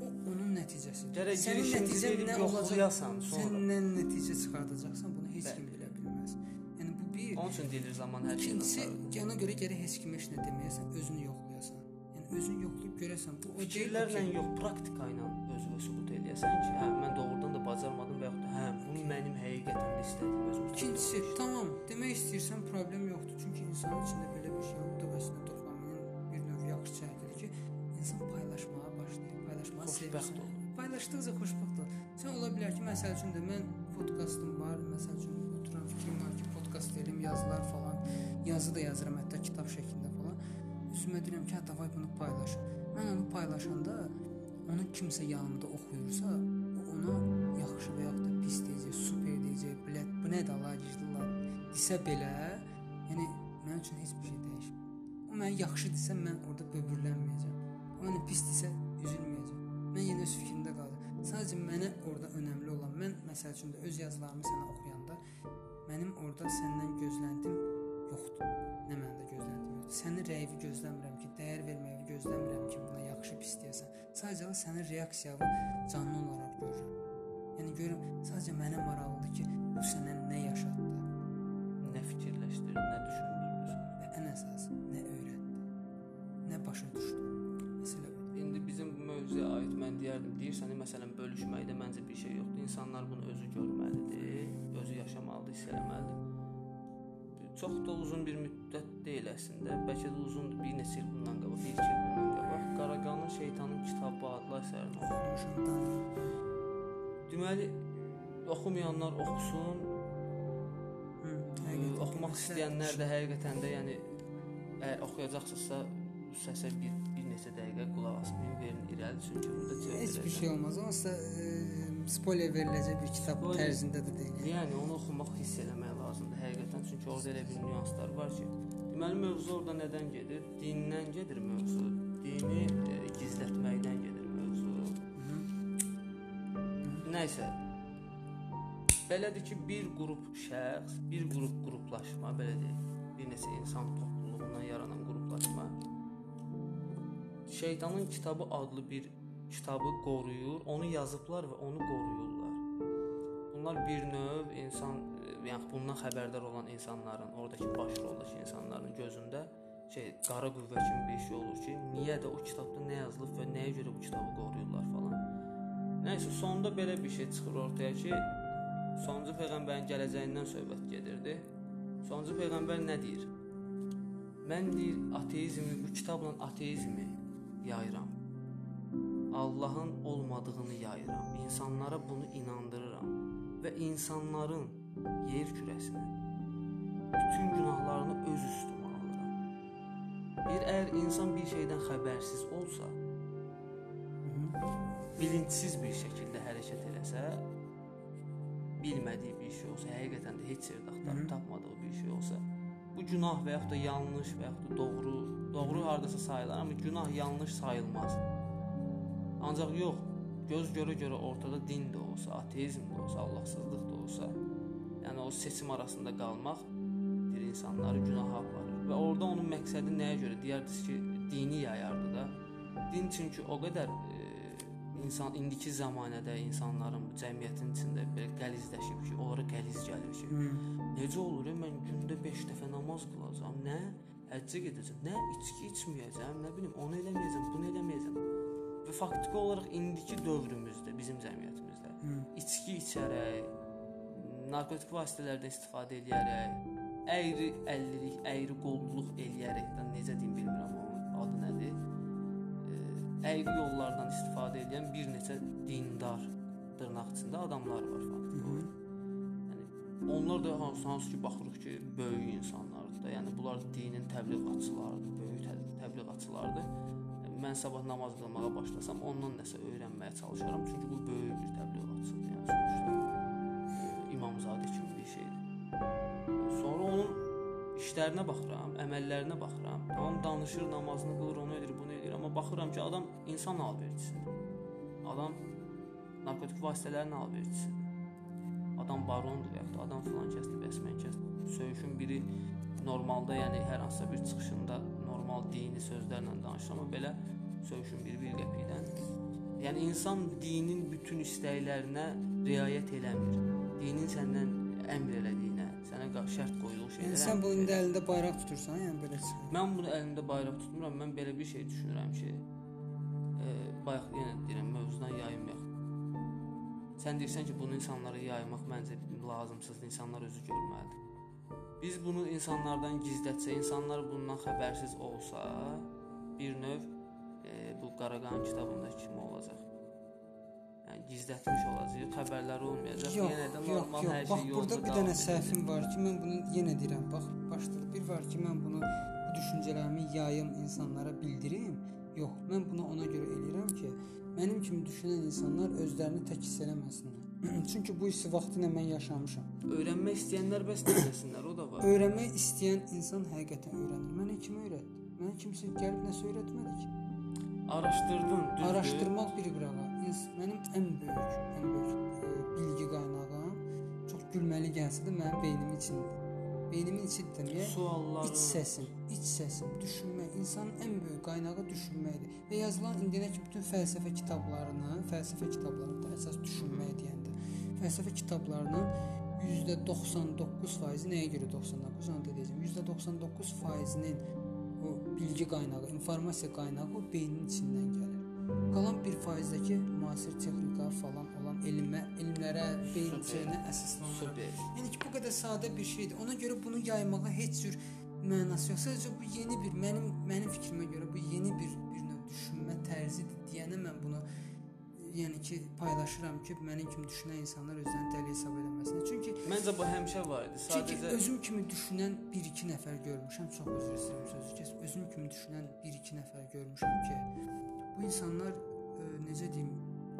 o onun nəticəsidir. Gərək Sənin nəticən nə olacaq? yoxlayasan sonra. Sən nə nəticə çıxardacaqsan, bunu heç kim Bəli. bilə bilməz. Yəni bu bir. Onun üçün deyilir zaman hər şeydən İkincisi, ona görə gərək heç kimə heç nə deməyəsən, özünü yoxlayasan. Yəni özünü yoxlayıb görəsən, bu Fikirlərlə okey. yox, praktika ilə özünü sübut eləyəsən ki, hə mən doğrudan da bacarmadım və yaxud da hə bu mənim həqiqətən də istədiyim öz İkincisi, tamam, demək istəyirsən problem yoxdur. Çünki insanın içində belə bir şey yoxdur və əslində dopaminin bir növ yaxşı cəhətidir ki, insan paylaşmağa başlayır, paylaşmağı Xoşbəxt olur. Paylaşdıqca xoşbəxt olur. Sən ola bilər ki, məsəl üçün də mən podkastım var, məsəl üçün oturan fikrim var ki, podkast verim, yazılar falan, yazı da yazıram hətta kitab şəklində falan. Üzümə deyirəm ki, davay bunu paylaş. Mən onu paylaşanda onu kimsə yanımda oxuyursa, o ona yaxşı və yaxud da pis deyəcək, super deyəcək, blət, bu nədir gizlilər desə belə, yəni mənim üçün heç bir şey dəyişmir. O mənə yaxşı desə mən orada böbürlənməyəcəm. O mənə pis desə üzülməyəcəm. Mən yenə öz fikrimdə qalacağam. Sadəcə mənə orada önəmli olan, mən məsəl üçün də öz yazılarımı sənə oxuyanda mənim orada səndən gözləntim yoxdur. Nə məndə gözləntim. Sənin rəyini gözləmirəm ki, dəyər verməyi gözləmirəm ki, buna yaxşı pis deyəsən. Sadəcə sənin reaksiyanı canlı olaraq görürəm. Yəni görürəm, sadəcə mənə maraqlıdır ki, bu sənə nə yaşatdı Nə fikirləşdirdin, nə düşündürdü səni? və ən əsası nə öyrətdi, nə başa düşdü. Məsələ. İndi bizim bu mövzuya aid mən deyərdim, deyirsən, məsələn, bölüşməkdə məncə bir şey yoxdur. İnsanlar bunu özü görməlidir, özü yaşamalıdır, hiss eləməlidir. Çox da uzun bir müddət deyil əslində. Bəlkə də uzundur, bir neçə il bundan qabaq, bir iki il bundan qabaq Qaraqanın Şeytanın Kitabı adlı əsərini oxumuşam. Deməli, oxumayanlar oxusun, Hı, həqiqətən oxumaq istəyənlər də həqiqətən də yəni əgər oxuyacaqsınızsa səsə bir, bir neçə dəqiqə qulaq asın, verin irəli çünki burada çox heç bir şey olmaz. Onsuz da e, spoiler veriləcək bir kitab Spoiler- tərzində də deyil. Yəni onu oxumaq, hiss eləmək lazımdır həqiqətən çünki orada elə bir nüanslar var ki, deməli mövzu orada nədən gedir? Dindən gedir mövzu. Dini e, gizlətməkdən gedir mövzu. Nəysə. Belədir ki, bir qrup şəxs, bir qrup qruplaşma, belə deyək, bir neçə insan topluluğundan yaranan qruplaşma Şeytanın kitabı adlı bir kitabı qoruyur, onu yazıblar və onu qoruyurlar. Bunlar bir növ insan, e, yəni bundan xəbərdar olan insanların, oradakı baş roldakı insanların gözündə şey qara qüvvə kimi bir şey olur ki, niyə də o kitabda nə yazılıb və nəyə görə bu kitabı qoruyurlar falan. Nəysə sonda belə bir şey çıxır ortaya ki, sonuncu peyğəmbərin gələcəyindən söhbət gedirdi. Sonuncu peyğəmbər nə deyir? Mən deyir ateizmi, bu kitabla ateizmi yayıram. Allahın olmadığını yayıram. İnsanlara bunu inandırıram və insanların yer kürəsinin bütün günahlarını öz üstümə alıram. Bir əgər insan bir şeydən xəbərsiz olsa, bilinçsiz bir şəkildə hərəkət eləsə, bilmədiyi bir şey olsa, həqiqətən də heç yerdə axtarıb tapmadığı bir şey olsa, bu günah və yaxud da yanlış və yaxud da doğru, doğru hardasa sayılar, amma günah yanlış sayılmaz. Ancaq yox, göz görə-görə ortada din də olsa, ateizm də olsa, Allahsızlıq da olsa, yəni o seçim arasında qalmaq bir insanları günaha aparır. Və orada onun məqsədi nəyə görə? Deyərdiniz ki, dini yayardı da. Din çünki o qədər e, insan indiki zəmanədə insanların bu cəmiyyətin içində belə qəlizləşib ki, onlara qəliz gəlir ki, Hı. necə olur? ya, Mən gündə 5 dəfə namaz qılacağam. Nə? Həccə gedəcəm. Nə? İçki içməyəcəm, nə bilim, onu eləməyəcəm, bunu eləməyəcəm. Faktiki olaraq indiki dövrümüzdə, bizim cəmiyyətimizdə Hı. içki içərək, narkotik vasitələrdən istifadə edərək, əyri əllilik, əyri qolluluq eləyərəkdən necə deyim bilmirəm onun adı nədir. Əyri yollardan istifadə edən bir neçə dindar dırnaq içində adamlar var faktiki olaraq. Yəni onlar da hansı, hansı ki baxırıq ki, böyük insanlardır da. Yəni bunlar dinin təbliğatçılarıdır, böyük tə- təbliğatçılardır. Mən sabah namaz qılmağa başlasam, ondan nəsə öyrənməyə çalışaram, çünki bu böyük bir təbliğatçıdır. Yəni sonuçta e, İmamzadə kimi bir şeydir. Sonra onun işlərinə baxıram, əməllərinə baxıram. Tamam danışır, namazını qılır, onu edir, bunu edir, amma baxıram ki, adam insan alverçisidir. Adam narkotik vasitələrin alverçisidir. Adam barondur və yaxud da adam filan kəsdi, bəs mən kəsdim. Söyüşün biri normalda, yəni hər hansısa bir çıxışında normal dini sözlərlə danışır, amma belə söyüşün biri bir qəpikdən. Yəni insan dinin bütün istəklərinə riayət eləmir. Dinin səndən əmr elədiyinə, sənə şərt qoyduğu Yəni şeylərə. sən bu indi əlində bayraq tutursan, yəni belə çıxır. Mən bunu əlimdə bayraq tutmuram. Mən belə bir şey düşünürəm ki, e, bayaq yenə deyirəm, mövzudan yayınmayaq. Sən deyirsən ki, bunu insanlara yaymaq məncə lazımsızdır. İnsanlar özü görməlidir. Biz bunu insanlardan gizlətsə, insanlar bundan xəbərsiz olsa, bir növ bu Qaraqan kitabında kimi olacaq. Yəni gizlətmiş olacaq, xəbərləri olmayacaq. Yox, yenə də normal yox. hər Bax şey burada yolunda bir davam dənə edir. səhvim var ki, mən bunu yenə deyirəm. Bax, başda bir var ki, mən bunu bu düşüncələrimi yayım, insanlara bildirim. Yox, mən bunu ona görə eləyirəm ki, mənim kimi düşünən insanlar özlərini tək hiss eləməsinlər. Çünki bu hissi vaxtı ilə mən yaşamışam. Öyrənmək istəyənlər bəs dinləsinlər, o da var. Öyrənmək istəyən insan həqiqətən öyrənir. Mənə kim öyrətdi? Mənə kimsə gəlib nəsə öyrətmədi ki. Araşdırdın, düzdür? Araşdırmaq bir qırağa. Mənim ən böyük, ən böyük e, bilgi qaynağım çox gülməli gəlsə də mənim beynimin içində. Beynimin içidir deyə sualların iç səsim, iç səsim, düşünmək, insanın ən böyük qaynağı düşünməkdir. Və yazılan indiyənə bütün fəlsəfə kitablarını, fəlsəfə kitablarında əsas düşünmək deyəndə, fəlsəfə kitablarının %99% nəyə görə 99 onu da deyəcəm. %99 faizinin bilgi qaynağı, informasiya qaynağı o beynin içindən gəlir. Qalan 1%dəki müasir texnika falan olan elmə, elmlərə, beyin şeyinə əsaslanır. Yəni ki, bu qədər sadə bir şeydir. Ona görə bunu yaymağa heç cür mənası yox. Sadəcə bu yeni bir mənim mənim fikrimə görə bu yeni bir bir növ düşünmə tərzidir deyənə mən bunu yəni ki, paylaşıram ki, mənim kimi düşünən insanlar özlərini dəli hesab etməsin. Çünki Məncə bu həmişə var idi. Çünki Sadəcə özüm kimi düşünən 1-2 nəfər görmüşəm. Çox üzr istəyirəm sözü kes. Özüm kimi düşünən 1-2 nəfər görmüşəm ki, bu insanlar ə, necə deyim,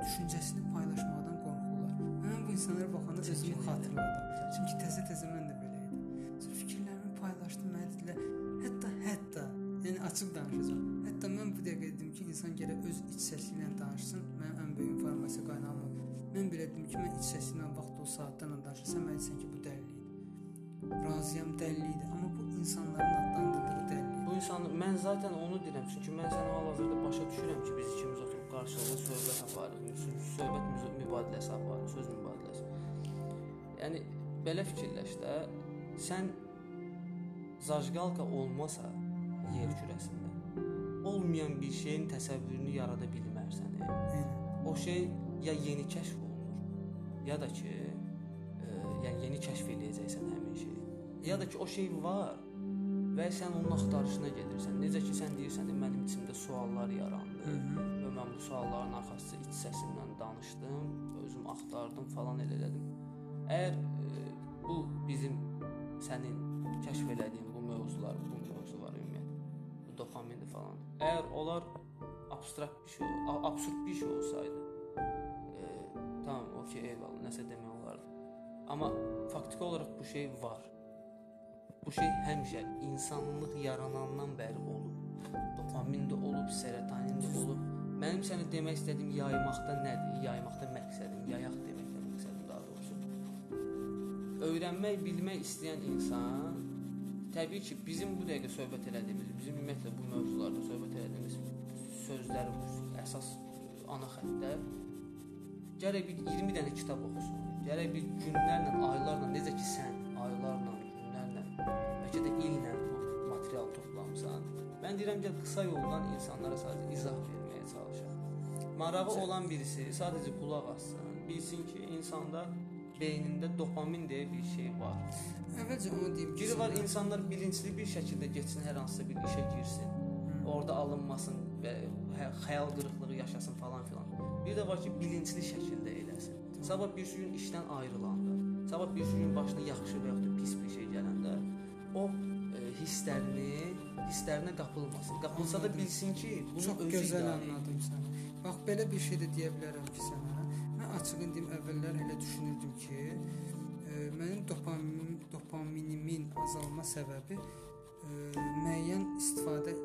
düşüncəsini paylaşmaqdan qorxurlar. Mən bu insanlara baxanda özümü xatırladım. Çünki təzə-təzə mən də belə idim. Sonra fikirlərimi paylaşdım, mənə dedilər, hətta hətta, yəni açıq danışacağam. Hətta mən bu dəqiqə dedim ki, insan gərək öz iç səsi ilə danışsın. Mənim ən böyük informasiya qaynağım o. Mən belə dedim ki, mən iç səsi ilə vaxt o saatlarla danışırsam, mən desən ki, bu dəlilidir. Razıyam dəlilidir, amma bu insanların adlandırdığı dəlilidir. bu insan mən zaten onu deyirəm. Çünki mən səni hal-hazırda başa düşürəm ki, biz ikimiz oturub qarşılıqlı söhbət aparırıq. Söhbət mübadiləsi aparırıq, söz mübadiləsi. Yəni belə fikirləş də, sən zajqalka olmasa yer kürəsində olmayan bir şeyin təsəvvürünü yarada bilmərsən. e. O şey ya yeni kəşf olunur, ya da ki, e, yəni yeni kəşf eləyəcəksən həmin şeyi. Ya da ki, o şey var və sən onun axtarışına gedirsən. Necə ki, sən deyirsən, də, mənim içimdə suallar yarandı Hı-hı. və mən bu sualların arxasında iç səsimlə danışdım, özüm axtardım falan elə elədim. Əgər e, bu bizim sənin kəşf elədiyin bu mövzular, falan. Əgər onlar abstrakt bir şey, a- absurd bir şey olsaydı, e, tamam, okey, eyvallah, nəsə demək olardı. Amma faktiki olaraq bu şey var. Bu şey həmişə insanlıq yaranandan bəri olub. Dopamin də olub, serotonin də olub. Mənim sənə demək istədiyim yaymaqda nədir? Yaymaqda məqsədim, yayaq deməkdə məqsədim daha doğrusu. Öyrənmək, bilmək istəyən insan təbii ki, bizim bu dəqiqə söhbət elədiyimiz, bizim ümumiyyətlə bu mövzularda söhbət elədiyimiz sözlər, əsas ana xəttlər gərək bir 20 dənə kitab oxusun. Gərək bir günlərlə, aylarla, necə ki sən aylarla, günlərlə, bəlkə də illə bu material toplamısan. Mən deyirəm ki, qısa yoldan insanlara sadəcə izah verməyə çalışaq. Marağı olan birisi sadəcə qulaq assın, bilsin ki, insanda beynində dopamin deyə bir şey var. əvvəlcə onu deyim Biri var insanlar bilinçli bir şəkildə getsin hər hansısa bir işə girsin. Orada alınmasın və hə- xəyal qırıqlığı yaşasın falan filan. Bir də var ki, bilinçli şəkildə eləsin. Sabah bir gün işdən ayrılanda, sabah bir gün başına yaxşı və yaxud da pis bir şey gələndə o e, hisslərini, hisslərinə qapılmasın. Qapılsa da Anladım. bilsin ki, bunu Çox özü gözəl anladım səni. Bax belə bir şey də deyə bilərəm ki sənə. Deyim əvvəllər elə düşünürdüm ki, e, mənim dopamin dopaminimin azalma səbəbi e, müəyyən istifadə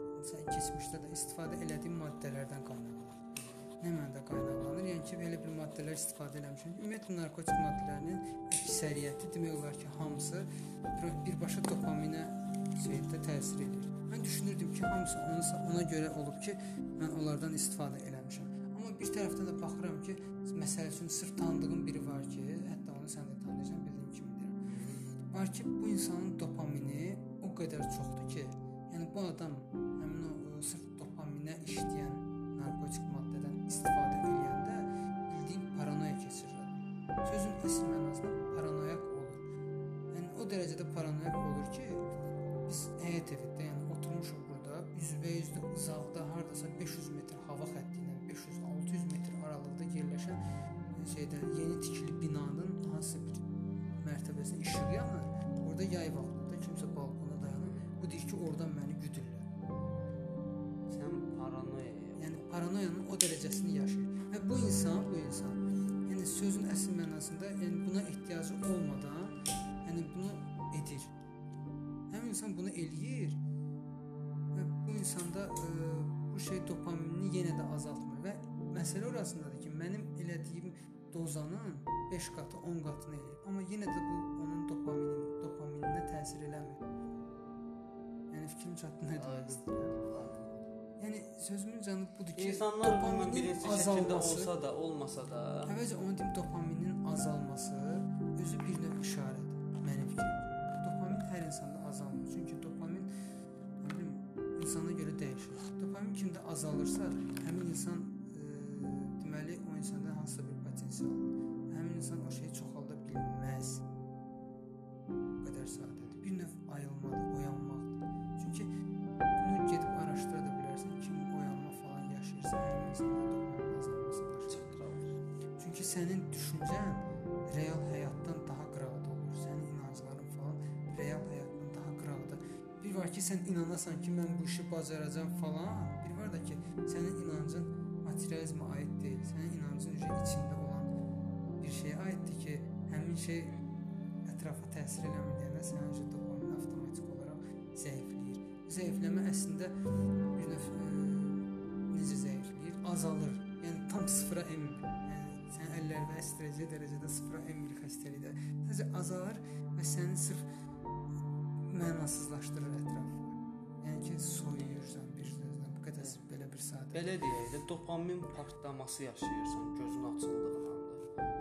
keçmişdə də istifadə elədiyim maddələrdən qaynaqlanır. Nə məndə qaynaqlanır? Yəni ki, belə bir maddələr istifadə eləmişəm. Ümumiyyətlə narkotik maddələrinin əksəriyyəti demək olar ki, hamısı bir- birbaşa dopaminə şeydə təsir edir. Mən düşünürdüm ki, hamısı onsa ona görə olub ki, mən onlardan istifadə eləmişəm. Amma bir tərəfdən də baxıram ki, məsəl üçün sırf tanıdığım biri var ki, hətta onu sən də tanıyırsan, bildiyim kimi deyirəm. Var ki, bu insanın dopamini o qədər çoxdur ki, yəni bu adam həmin o e, sırf dopaminə işləyən narkotik maddədən istifadə edəndə bildiyin paranoya keçirir. Sözün əsl mənasında paranoyak olur. Yəni o dərəcədə paranoyak olur ki, biz həyat evində, yəni oturmuşuq burada, üzbəüzdə uzaqda hardasa 500 metr hava xətti ilə 500-600 metr aralıqda yerləşən e, şeydə yeni tikili binanın hansı bir mərtəbəsində işıq yanır. Orada yay vaxtında kimsə balkonda dayanır. Bu deyir ki, oradan məni güdürlər. Sən paranoya. Yəni paranoyanın o dərəcəsini yaşayır. Və bu insan, bu insan yəni sözün əsl mənasında, yəni buna ehtiyacı olmadan, yəni bunu edir. Həmin insan bunu eləyir və bu insanda ə, bu şey dopaminini yenə də azaltmır və məsələ orasındadır ki, mənim elədiyim dozanın 5 qatı, 10 qatını eləyir. Amma yenə də bu onun dopaminin, dopamininə təsir eləmir. Yəni fikrim çatdı nə demək istəyirəm. Yəni sözümün canı budur ki, İnsanlar bunun birinci şəkildə olsa da, olmasa da, əvvəlcə onu deyim dopaminin azalması var ki, sən inanasan ki, mən bu işi bacaracağam falan. Bir var da ki, sənin inancın materializmə aid deyil. Sənin inancın üzə içində olan bir şeyə aiddir ki, həmin şey ətrafa təsir eləmir deyəndə sənin üzə dopamin avtomatik olaraq zəifləyir. Zəifləmə əslində bir növ ə, necə zəifləyir? Azalır. Yəni tam sıfıra enmir. Yəni sən əllərdə əstirəcək dərəcədə sıfıra enmir xəstəlikdə. Sadəcə azalır və səni sırf mənasızlaşdırır ətrafı. Yəni ki, soyuyursan bir sözlə. Bu qədər belə bir sadə. belə deyək də, dopamin partlaması yaşayırsan gözün açıldığında.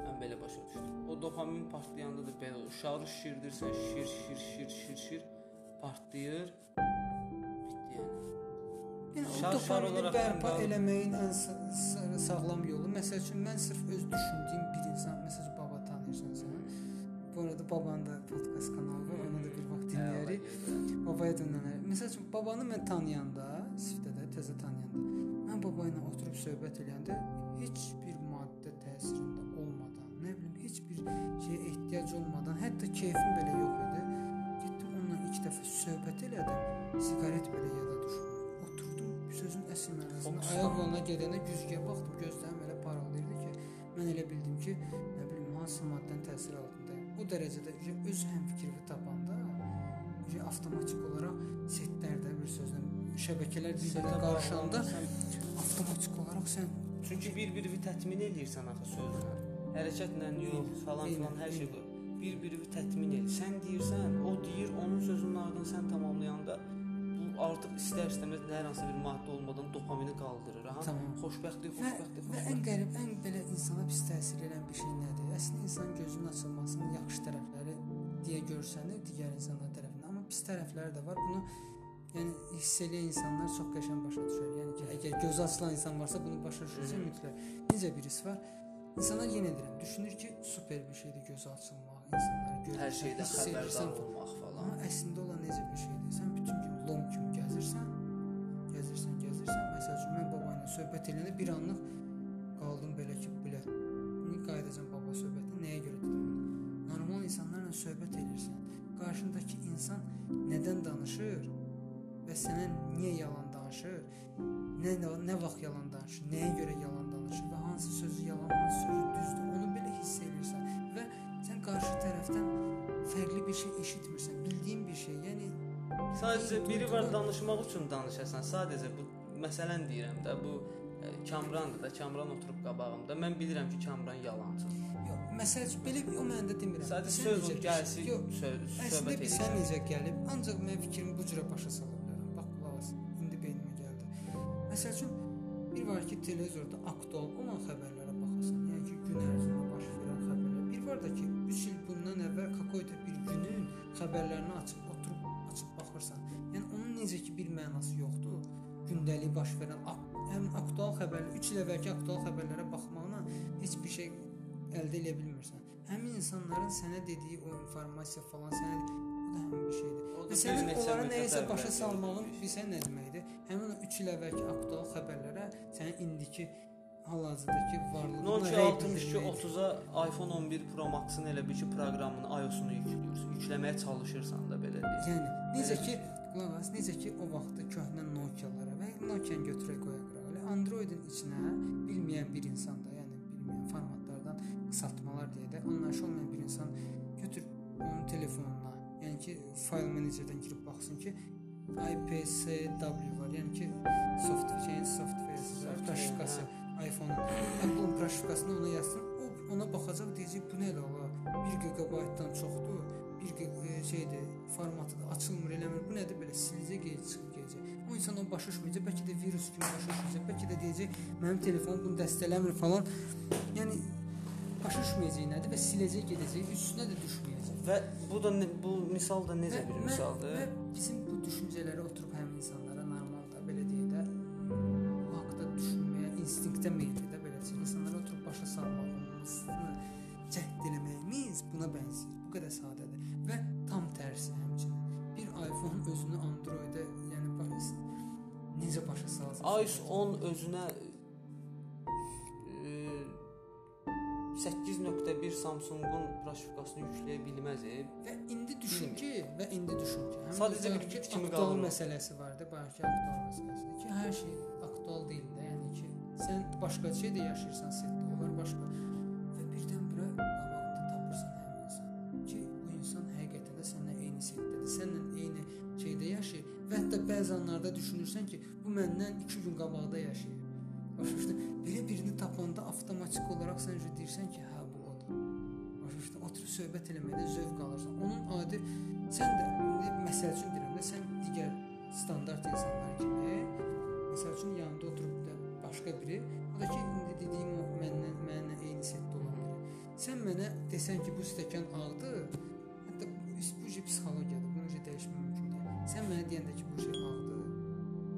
Mən belə başa düşdüm. O dopamin partlayanda da belə. Uşağı şişirdirsən, şişir, şişir, şişir, şişir, şişir, partlayır. Bitdi yəni. Yəni o dopamini bərpa eləməyin ən sa- sa- sağlam yolu. Məsəl üçün mən sırf öz düşündüyüm bir insan, məsəl üçün. Bu arada babanın da podkast kanalı var, onu da bir vaxt dinləyərik. Babaya dönənlər. Məsəl üçün babanı mən tanıyanda, sifətdə təzə tanıyanda, mən baba ilə oturub söhbət edəndə heç bir maddə təsirində olmadan, nə bilim, heç bir şeyə ehtiyac olmadan, hətta keyfim belə yox idi. Getdim onunla ilk dəfə söhbət elədim. Siqaret belə yada düşmür. Oturdum, sözün əsl Fokusla. ayaq yoluna gedəndə güzgüyə baxdım, gözlərim elə parıldayırdı ki, mən elə bildim ki, nə bilim, hansı maddənin təsiri altındayım. O dərəcədə öz həmfikrimi tapanda avtomatik olaraq setlərdə bir sözlə şəbəkələr bir-birinə qarışanda avtomatik olaraq sən Çünki bir-birini tətmin eləyirsən axı sözlə. Hərəkətlə yox, falan filan hər şey bu. Bir-birini tətmin edir. Sən deyirsən, o deyir, onun sözünün ardını sən tamamlayanda artıq istər-istəməz hər hansı bir maddə olmadan dopamini qaldırır. Ha? Tamam. Xoşbəxtlik, və, xoşbəxtlik, və ən xoşbəxtlik. qərib, ən belə insana pis təsir edən bir şey nədir? Əslində insan gözünün açılmasının yaxşı tərəfləri deyə görsənir digər insanlar tərəfindən, amma pis tərəfləri də var. Bunu yəni hiss edən insanlar çox qəşəng başa düşər. Yəni ki, əgər gözü açılan insan varsa bunu başa düşürsə mütləq. Necə bir his var? İnsanlar yenə deyirəm, düşünür ki, super bir şeydir gözü açılmaq, insanları görürsən, Hər şeydən xəbərdar olmaq falan. Amma əslində olan necə bir şeydir? Sən söhbət edəndə bir anlıq qaldım belə ki, bilə. İndi qayıdacam baba söhbətinə. Nəyə görə dedim? Normal insanlarla söhbət edirsən. Qarşındakı insan nədən danışır və sənə niyə yalan danışır? Nə nə vaxt yalan danışır? Nəyə görə yalan danışır və hansı sözü yalan, hansı sözü düzdür? Onu belə hiss edirsən və sən qarşı tərəfdən fərqli bir şey eşitmirsən, bildiyin bir şey. Yəni Sadəcə biri var danışmaq üçün danışasan. Sadəcə bu məsələn deyirəm də bu e, Kamrandır da, Kamran oturub qabağımda. Mən bilirəm ki, Kamran yalançıdır. Yox, məsəl üçün belə o məndə demirəm. Sən söz necə ol, bir gəlsin, Yox, söz, Əslində söhbət sən edirsən. necə gəlib, ancaq mən fikrimi bu cürə başa sala bilərəm. Bax qulaq as. İndi beynimə gəldi. Məsəl üçün bir var ki, televizorda aktual olan xəbərlərə baxasan, yəni ki, gün ərzində baş verən xəbərlər. Bir var da ki, 3 il bundan əvvəl kakoyda bir günün xəbərlərini açıb oturub açıb baxırsan. Yəni onun necə ki bir mənası yoxdur. Gündəlik baş verən həm aktual xəbərlər, 3 il əvvəlki aktual xəbərlərə baxmaqla heç bir şey əldə edə bilmirsən. Həmin insanların sənə dediyi o informasiya falan sənə o da həmin bir şeydir. Və bir sənin onlara nəyisə başa salmağın bilsən nə deməkdir? Həmin o 3 il əvvəlki aktual xəbərlərə sənin indiki hal-hazırdakı varlığına Nokia rəy 62 bildirməkdir. 30-a iPhone 11 Pro Max-ın elə bir ki, proqramını iOS-unu yükləyirsən. Yükləməyə çalışırsan da belə deyək. Yəni necə ki qulaq as, necə ki o vaxtda köhnə Nokia-lara və Nokia-ni götürək qoyaq qırağa. Android-in içinə bilməyən bir insan da, yəni bilməyən formatlardan qısaltmalar deyə də anlayışı olmayan bir insan götür onun telefonuna, yəni ki, fayl menecerdən girib baxsın ki, IPCW var, yəni ki, software, yəni software var, proşifkası iPhone-un. Apple-ın proşifkasını ona yazsın. O ona baxacaq, deyəcək bu nədir ola? 1 GB-dan çoxdur. 1 GB şeydir, formatıdır, açılmır, eləmir. Bu nədir belə? Siləcək, gec çıxıb gedəcək. O insan onu başa düşməyəcək. Bəlkə də virus kimi başa düşəcək. Bəlkə də deyəcək, mənim telefonum bunu dəstələmir falan. Yəni başa düşməyəcək nədir və siləcək, gedəcək, üstünə də düşməyəcək. Və bu da bu misal da necə bir Və- misaldır? Və bizim bu düşüncələri oturub iOS 10 özünə e, 8.1 Samsung-un proşifkasını yükləyə bilməz. e. Və indi düşün ki, və indi düşün ki, Sadəcə bir güc kimi qalır məsələsi vardı, bayaqki aktual məsələsi ki, hər şey aktual deyil də, yəni ki, sən başqa şeydə yaşayırsan, setdə hətta bəzi anlarda düşünürsən ki, bu məndən 2 gün qabaqda yaşayır. Başa? Belə birini tapanda avtomatik olaraq sən üzə deyirsən ki, hə bu odur. Başa düşdün? Oturub söhbət eləməkdə zövq alırsan. Onun adi sən də indi məsəl üçün deyirəm də sən digər standart insanlar kimi məsəl üçün yanında oturub da başqa biri, o da ki indi dediyim o məndən mənlə eyni setdə olan biri. Sən mənə desən ki, bu stəkan ağdır, hətta bu psixologiyadır. Sən mənə deyəndə ki, bu şey ağdır,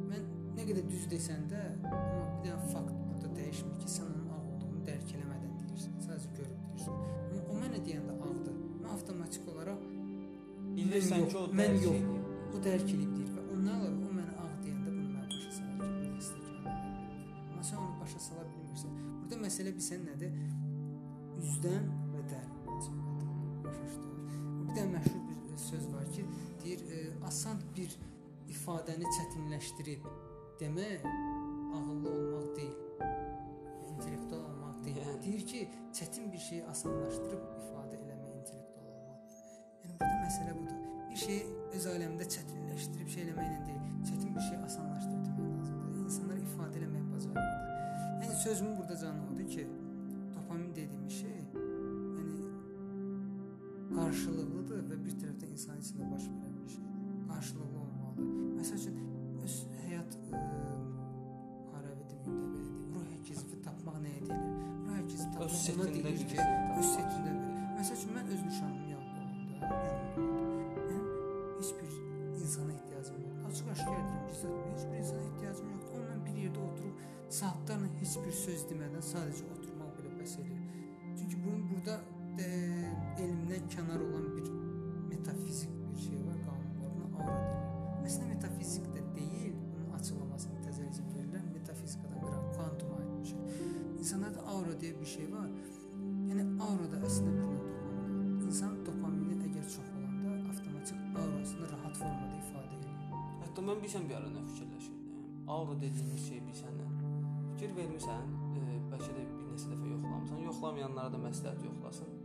mən nə qədər düz desən də, amma bir dənə fakt burada dəyişmir ki, sən onun ağ olduğunu dərk eləmədən deyirsən. Sadəcə görüb deyirsən. Amma o mənə deyəndə ağdır. Mən avtomatik olaraq Bilirsən ki, o mən dərk yox. eləyib. O dərk edib deyir və ondan əlavə o mənə ağ deyəndə bunu mən başa salar ki, bu stəkan. Amma sən onu başa sala bilmirsən. Burada məsələ bilsən nədir? Üzdən və dərindən asan bir ifadəni çətinləşdirib demək ağıllı olmaq deyil. İntellektual olmaq deyil. Yəni. Deyir ki, çətin bir şeyi asanlaşdırıb ifadə eləmək intellektual olmaqdır. Yəni burada məsələ budur. Bir şeyi öz aləmində çətinləşdirib şey eləməklə deyil, çətin bir şeyi asanlaşdırıb demək lazımdır. İnsanlar ifadə eləməyi bacarmırlar. Yəni sözümün burada canı odur ki, dopamin dediyimiz şey, yəni qarşılıqlıdır və bir tərəfdən insan içində baş verən bir şeydir. Qarşılıqlı olmalıdır. Məsəl üçün öz həyat ə, hərəvi deməyim də belə deyim. Ruh həkizi tapmaq nəyə deyilir? Ruh həkizi tapmaq Öz ona setində deyilir bir ki, şey tapmaq. öz setində belə. Məsəl üçün mən öz nişanımın yanında olanda, yanında olanda, mən heç bir insana ehtiyacım yoxdur. Açıq aşkar deyirəm, gizlətmə, heç bir insana ehtiyacım yoxdur. Onunla bir yerdə oturub saatlarla heç bir söz demədən sadəcə oturmaq belə bəs eləyir. Çünki bunun burada e, elmdən kənar olan bir metafizik bir şey var, deyilir. Əslində metafizik də deyil, bunun açıqlamasını təzəlicə verirlər. Metafizikadan qıran kvantuma aid bir şey. İnsanlarda aura deyə bir şey var. Yəni aura da əslində növ dopamin. İnsan dopamini əgər çox olanda avtomatik aurasını rahat formada ifadə edir. Hətta mən bilsən bir ara nə fikirləşirdim. Aura dediyimiz şey bilsən nə? Fikir vermisən, e, bəlkə də bir neçə dəfə yoxlamısan. Yoxlamayanlara da məsləhət yoxlasın.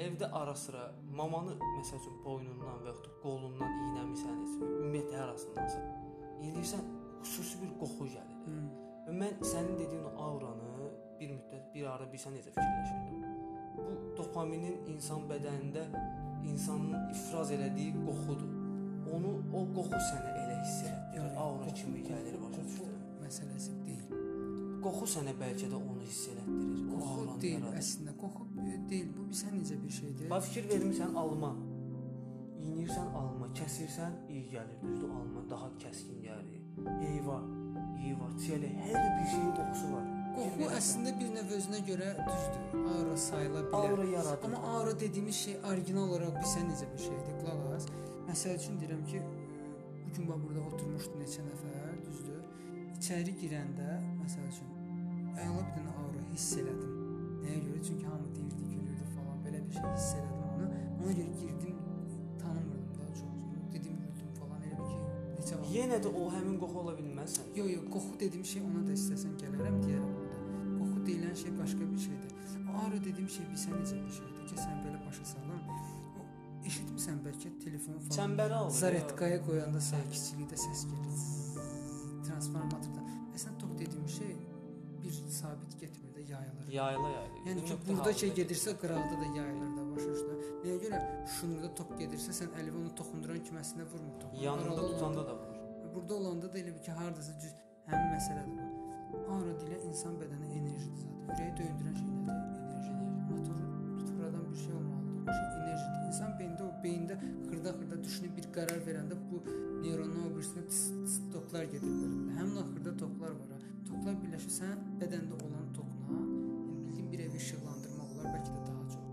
Evdə ara sıra mamanı məsəl üçün boynundan və yaxud da qolundan iynəmisən, heç ümumiyyətlə harasındansa. İylirsən, xüsusi bir qoxu gəlir. Hmm. Və mən sənin dediyin o auranı bir müddət bir ara bilsən necə fikirləşirdim. Bu dopaminin insan bədənində insanın ifraz elədiyi qoxudur. Onu o qoxu sənə elə hiss etdirir. Aura kimi gəlir başa düşdün. məsələsi deyil. Qoxu sənə bəlkə də onu hiss elətdirir. Qoxu deyil əslində. Qoxu deyil. Bu bilsən necə bir şeydir? Bax fikir vermisən alma. İynirsən alma, kəsirsən iyi gəlir, düzdür alma daha kəskin gəlir. Heyva, heyva, çiyəli hər bir şeyin qoxusu var. Qoxu əslində bir növ özünə görə düzdür. Aura sayıla bilər. aura yaradır. Amma aura dediyimiz şey orijinal olaraq bilsən necə bir şeydir? Qulaq as. Məsəl üçün deyirəm ki, bu gün bax burada oturmuşdu neçə nəfər, düzdür? İçəri girəndə məsəl üçün əla bir dənə aura hiss elədim. Nəyə görə? Çünki hamı deyirdi, bir şey hiss elədim ona. Ona görə girdim, tanımırdım daha çox. Dedim, güldüm falan. Elə bir ki, neçə vaxt Yenə də o həmin qoxu ola bilməzsən. Yo yo qoxu dediyim şey ona da istəsən gələrəm deyərəm orada. Qoxu deyilən şey başqa bir şeydir. Aura dediyim şey bilsən necə bir şeydir ki, sən belə başa salım. O eşitmisən bəlkə telefonu falan. Çəmbəri alır. Zaretkaya qoyanda sakitçilikdə səs gəlir. Transformatordan. Yayılır. Yayla yayla. Yəni ki, burada şey gedirsə qıraqda da yayılır da başa düşdün. Nəyə görə şunurda tok gedirsə sən əli onu toxunduran kiməsinə vurmur tok. yanında tutanda da vurur. Burada olanda da elə bir ki, hardasa cüz həmin məsələdir bu. Aura dilə insan bədəni enerjidir zaten. Ürəyi döndürən şey nədir? Enerji. Motoru fırladan bir şey olmalıdır. O şey enerjidir. İnsan beyində o beyində xırda-xırda düşünüb bir qərar verəndə bu neyronlar o birisinə toklar gedir bölündə. Həmin o xırda toklar var. Toklar birləşir sən bədəndə olan tokla, bir evi işıqlandırmaq olar, bəlkə də daha çox.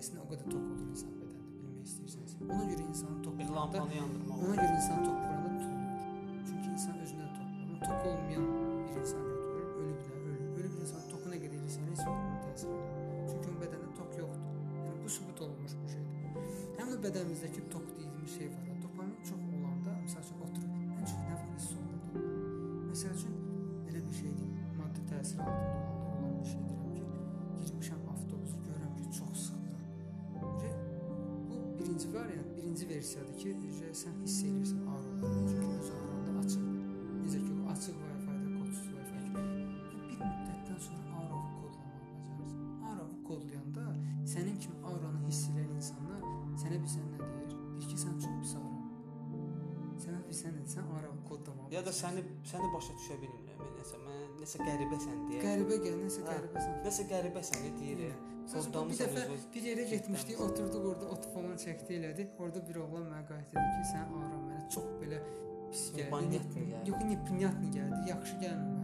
Əslində o qədər tok olur insan bədəndə bilmək istəyirsənsə. Ona görə insanın tok Bir lampanı yandırmaq. Ona görə insan tok vuranda tutulur. Çünki insan özünə tok. Amma tok olmayan birinci versiyadır ki, sən hiss edirsən auraları. Çünki öz auranda açıqdır. Necə ki, o açıq Wi-Fi-də, kodsuz Wi-Fi. Bir müddətdən sonra auranı kodlamaq bacarırsan. Auranı kodlayanda sənin kimi auranı hiss edən insanlar sənə bilsən nə deyir? Deyir ki, sən çox pis aura. Sənə bilsən nədir? Sən auranı kodlamaq. Ya da səni səni başa düşə bilmirəm. Nəsə mən nəsə qəribəsən deyə. qəribə gəl, nəsə Hə, qəribəsən. Nəsə qəribəsən deyir. Sonra bir dəfə bir yerə getmişdik, oturduq orada, ot falan çəkdi elədi. Orada bir oğlan mənə qayıt dedi ki, sən Aram mənə çox belə pis gəldi. Yox, ne pinyatni gəldi, yaxşı gəlmə.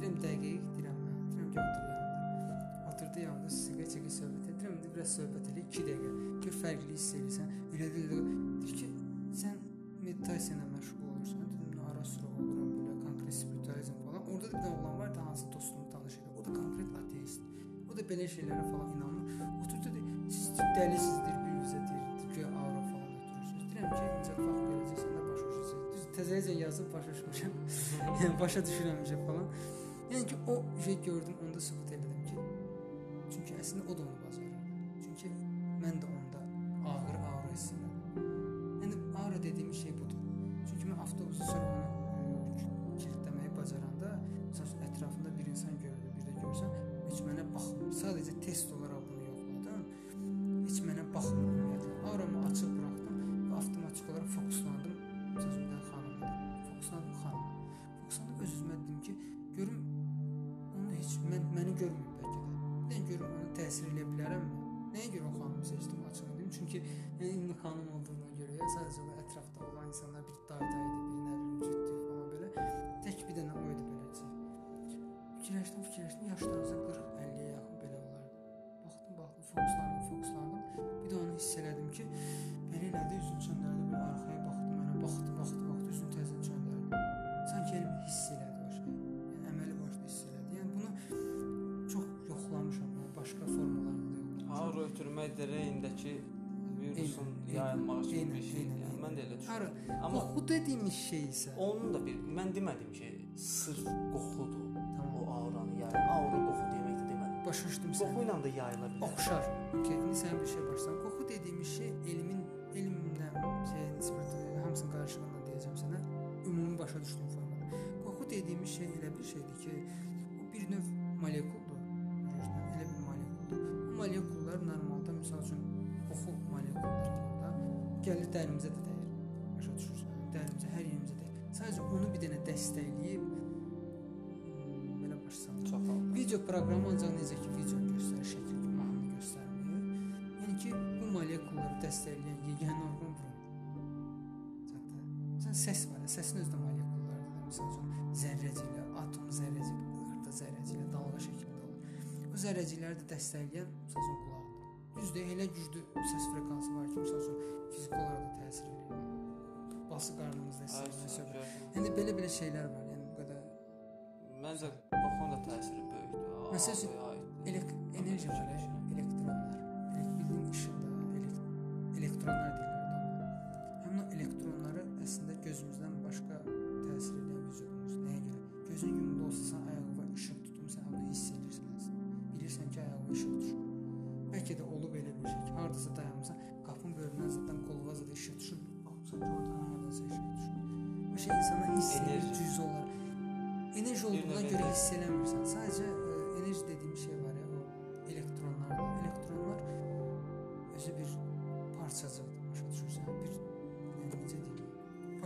Deyirəm dəqiq, deyirəm mən. Deyirəm ki, otur yanımda. Oturdu yanımda, siqə çəkə söhbət edirəm. İndi biraz söhbət elə 2 dəqiqə. Gör fərqli hiss edirsən. Elə dedi, deyir ki, sən meditasiya ilə məşğul olursan. Dedim, ara sıra oluram belə konkret spiritualizm falan. Orada da bir oğlan var, hansı dostunu tanışır. O da konkret ateist. O da belə şeylərə falan inanır. Siz dəlisizdir bir bizə deyir ki, aura falan ötürürsünüz. Deyirəm ki, incə vaxt gələcəksən də başa düşəcəksən. Düz təzəcə yazıb başa düşmüşəm. yəni başa düşürəmcə falan. Yəni ki, o şey gördüm, onda sübut elədim ki, çünki əslində o da onu bacarır. Çünki mən də onda ağır aura hiss edirəm. Yəni aura dediyim şey budur. Çünki mən avtobusu sürə onu e, kilidləməyi bacaranda, məsələn, ətrafında bir insan görür, bir də görsən, heç mənə baxmır. Sadəcə test olaraq dərəyindəki virusun üçün eynən, bir şeydir. Yəni mən də elə düşünürəm. amma bu dediyimiz şey isə onun da bir mən demədim ki, sırf qoxudur. Tamam. O auranı yayır. Aura qoxu demək də demədim. başa düşdüm Qoxu səni. ilə də yayıla bilər. Oxşar. Okay, indi sən bir şey başsan. Qoxu dediyimiz şey elmin elmlə şey nisbət hamısının qarşılığında deyəcəm sənə. Ümumi başa düşdüyüm formada. Qoxu dediyimiz şey elə bir şeydir ki, o bir növ molekuldur. Elə bir molekuldur. Bu molekullar normalda məsəl üçün qoxu molekulları da gəlir dərimizə də dəyir. Başa düşürsən? Dərimizə, hər yerimizə dəyir. Sadəcə onu bir dənə dəstəkləyib belə başsan. Video proqramı ancaq necə ki video göstərir, şəkil kimi mahnı göstərmir. Yəni ki, bu molekulları dəstəkləyən yeganə orqan burun. Zaten. Məsələn, səs var, səsin özü də molekullardır. Məsəl üçün zərrəciklə, atom zərrəcik, xırda zərrəciklə dalğa şəklində olur. O zərrəcikləri də dəstəkləyən məsəl üçün qulaqdır. Düzdür, elə güclü səs frekansı var ki, məsəl üçün fiziki olaraq da təsir edir. Bası qarnımızda hiss edilir. Yəni belə-belə şeylər var. Yəni bu qədər Məncə qoxunun da təsiri böyükdür. Məsəl üçün, Auraya aiddir. Elek enerji var,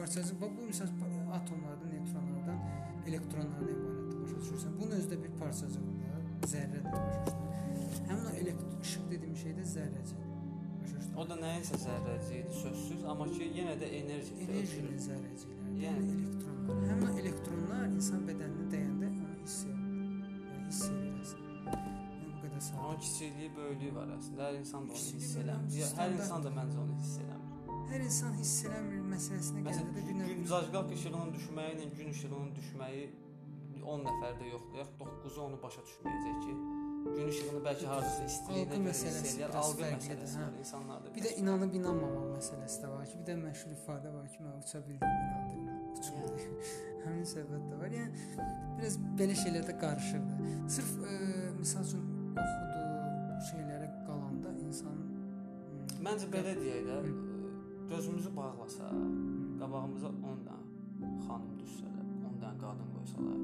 Parçacıq. Bax bu məsəl atomlardan, neytronlardan, elektronlardan ibarətdir, başa düşürsən? Bunun özü də bir parçacıqdır, zərrədir, başa düşürsən? Həmin o elektron işıq dediyim şey də düşürsən? O da nəyinsə zərrəci idi, sözsüz, amma ki yenə də enerji enerjinin zərrəcikləri, Yəni- yəni elektronlar. Həmin o elektronlar insan bədəninə dəyəndə onu hiss edir. Yəni hiss edir əslində. Yəni bu qədər Onun sadə. kiçikliyi, böyüklüyü var əslində. Hər insan da onu hiss eləmir. Hər insan da məncə onu hiss eləmir. Hər insan hiss eləmir məsələsinə Məsələn, gəldikdə bir gün növ zajqalk işığının düşməyi ilə gün işığının düşməyi 10 nəfərdə yoxdur. Yaxud 9-u onu başa düşməyəcək ki, gün işığını bəlkə hardasa istiliyinə görə hiss eləyər, biraz algı məsələsi hə. var insanlarda. bir də inanıb inanmamaq məsələsi də var ki, bir də məşhur ifadə var ki, mən uça bildim, inandım, uçmadım. Həmin söhbət də var. Yəni biraz belə şeylərdə qarışırdı. Sırf ə, məsəl üçün oxudu şeylərə qalanda insanın hmm, Məncə belə deyək də. Gözümüzü bağlasa, qabağımıza 10 dənə xanım düşsələr, 10 dənə qadın qoysalar,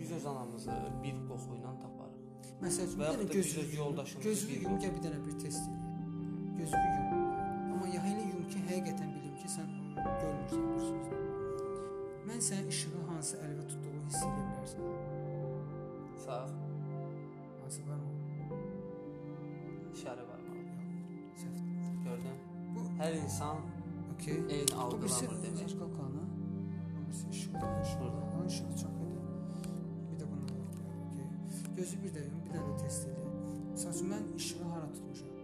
biz öz anamızı bir qoxu ilə taparıq. Məsəl üçün Və bir yaxud dənə da gözlük biz öz yoldaşımızı gözlük bir dənə bir test elə. Gözlük yum. Amma ya elə yum ki, həqiqətən bilim ki, sən görmürsən bir söz. Mən sənin işığı hansı əlvə tutduğunu hiss edə bilərsən. Sağ, Hansı var mı? işarə Bu Hər insan okey. eyni Bu birisi algılamır demək. Zajqal kanı. Bu birisi işıq. Şurada. Ha, işıq çox idi. Bir də bunun var. Okey. Gözü bir də yum, bir dənə də test elə. Məsəl üçün mən işığı hara tutmuşam?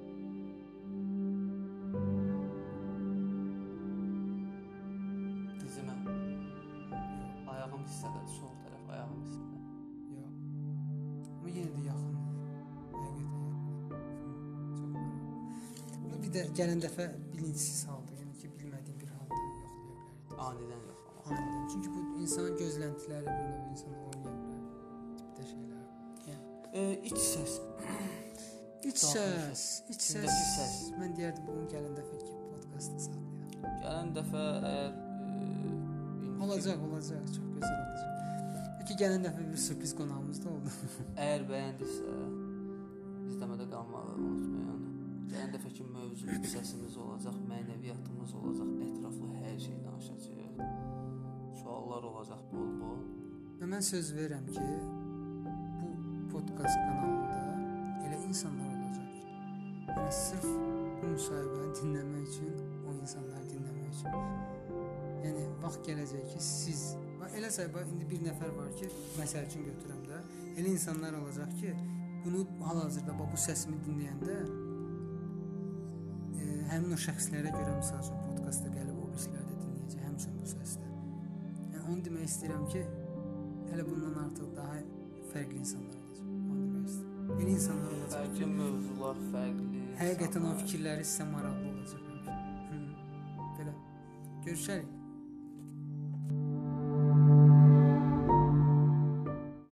Də gələn dəfə bilinçsiz halda, yəni ki, bilmədiyim bir halda yoxlaya bilərdik. Anidən yoxlamaq. Aniden. Çünki bu insanın gözləntiləri bir növ insana oynaya bilər. Tipdə şeylər. Yəni E, iç səs. iç səs, iç səs. səs. Mən deyərdim bunu gələn dəfəki podkastda saxlayaq. Gələn dəfə əgər e, Olacaq, olacaq. Çox gözəl olacaq. Peki gələn dəfə bir sürpriz qonağımız da oldu. Əgər bəyəndisə, izləmədə unutmayın. Dəfəki mövzu iç səsimiz olacaq, mənəviyyatımız olacaq, ətraflı hər şey danışacağıq. Suallar olacaq bol-bol. Və mən söz verirəm ki, bu podkast kanalında elə insanlar olacaq ki, yəni sırf bu müsahibəni dinləmək üçün, o insanları dinləmək üçün. Yəni vaxt gələcək ki, siz elə sayba indi bir nəfər var ki, məsəl üçün götürəm də, elə insanlar olacaq ki, bunu hal-hazırda bu səsimi dinləyəndə həmin o şəxslərə görə məsəl üçün podkastda gəlib o birislər də dinləyəcək həmçinin bu səsdə. Yəni onu demək istəyirəm ki, hələ bundan artıq daha fərqli insanlar olacaq. Onu demək istəyirəm. Elə insanlar olacaq Fərqli mövzular, fərqli. həqiqətən o insanlar. fikirləri sizə maraqlı olacaq. Hı. Belə. Görüşərik.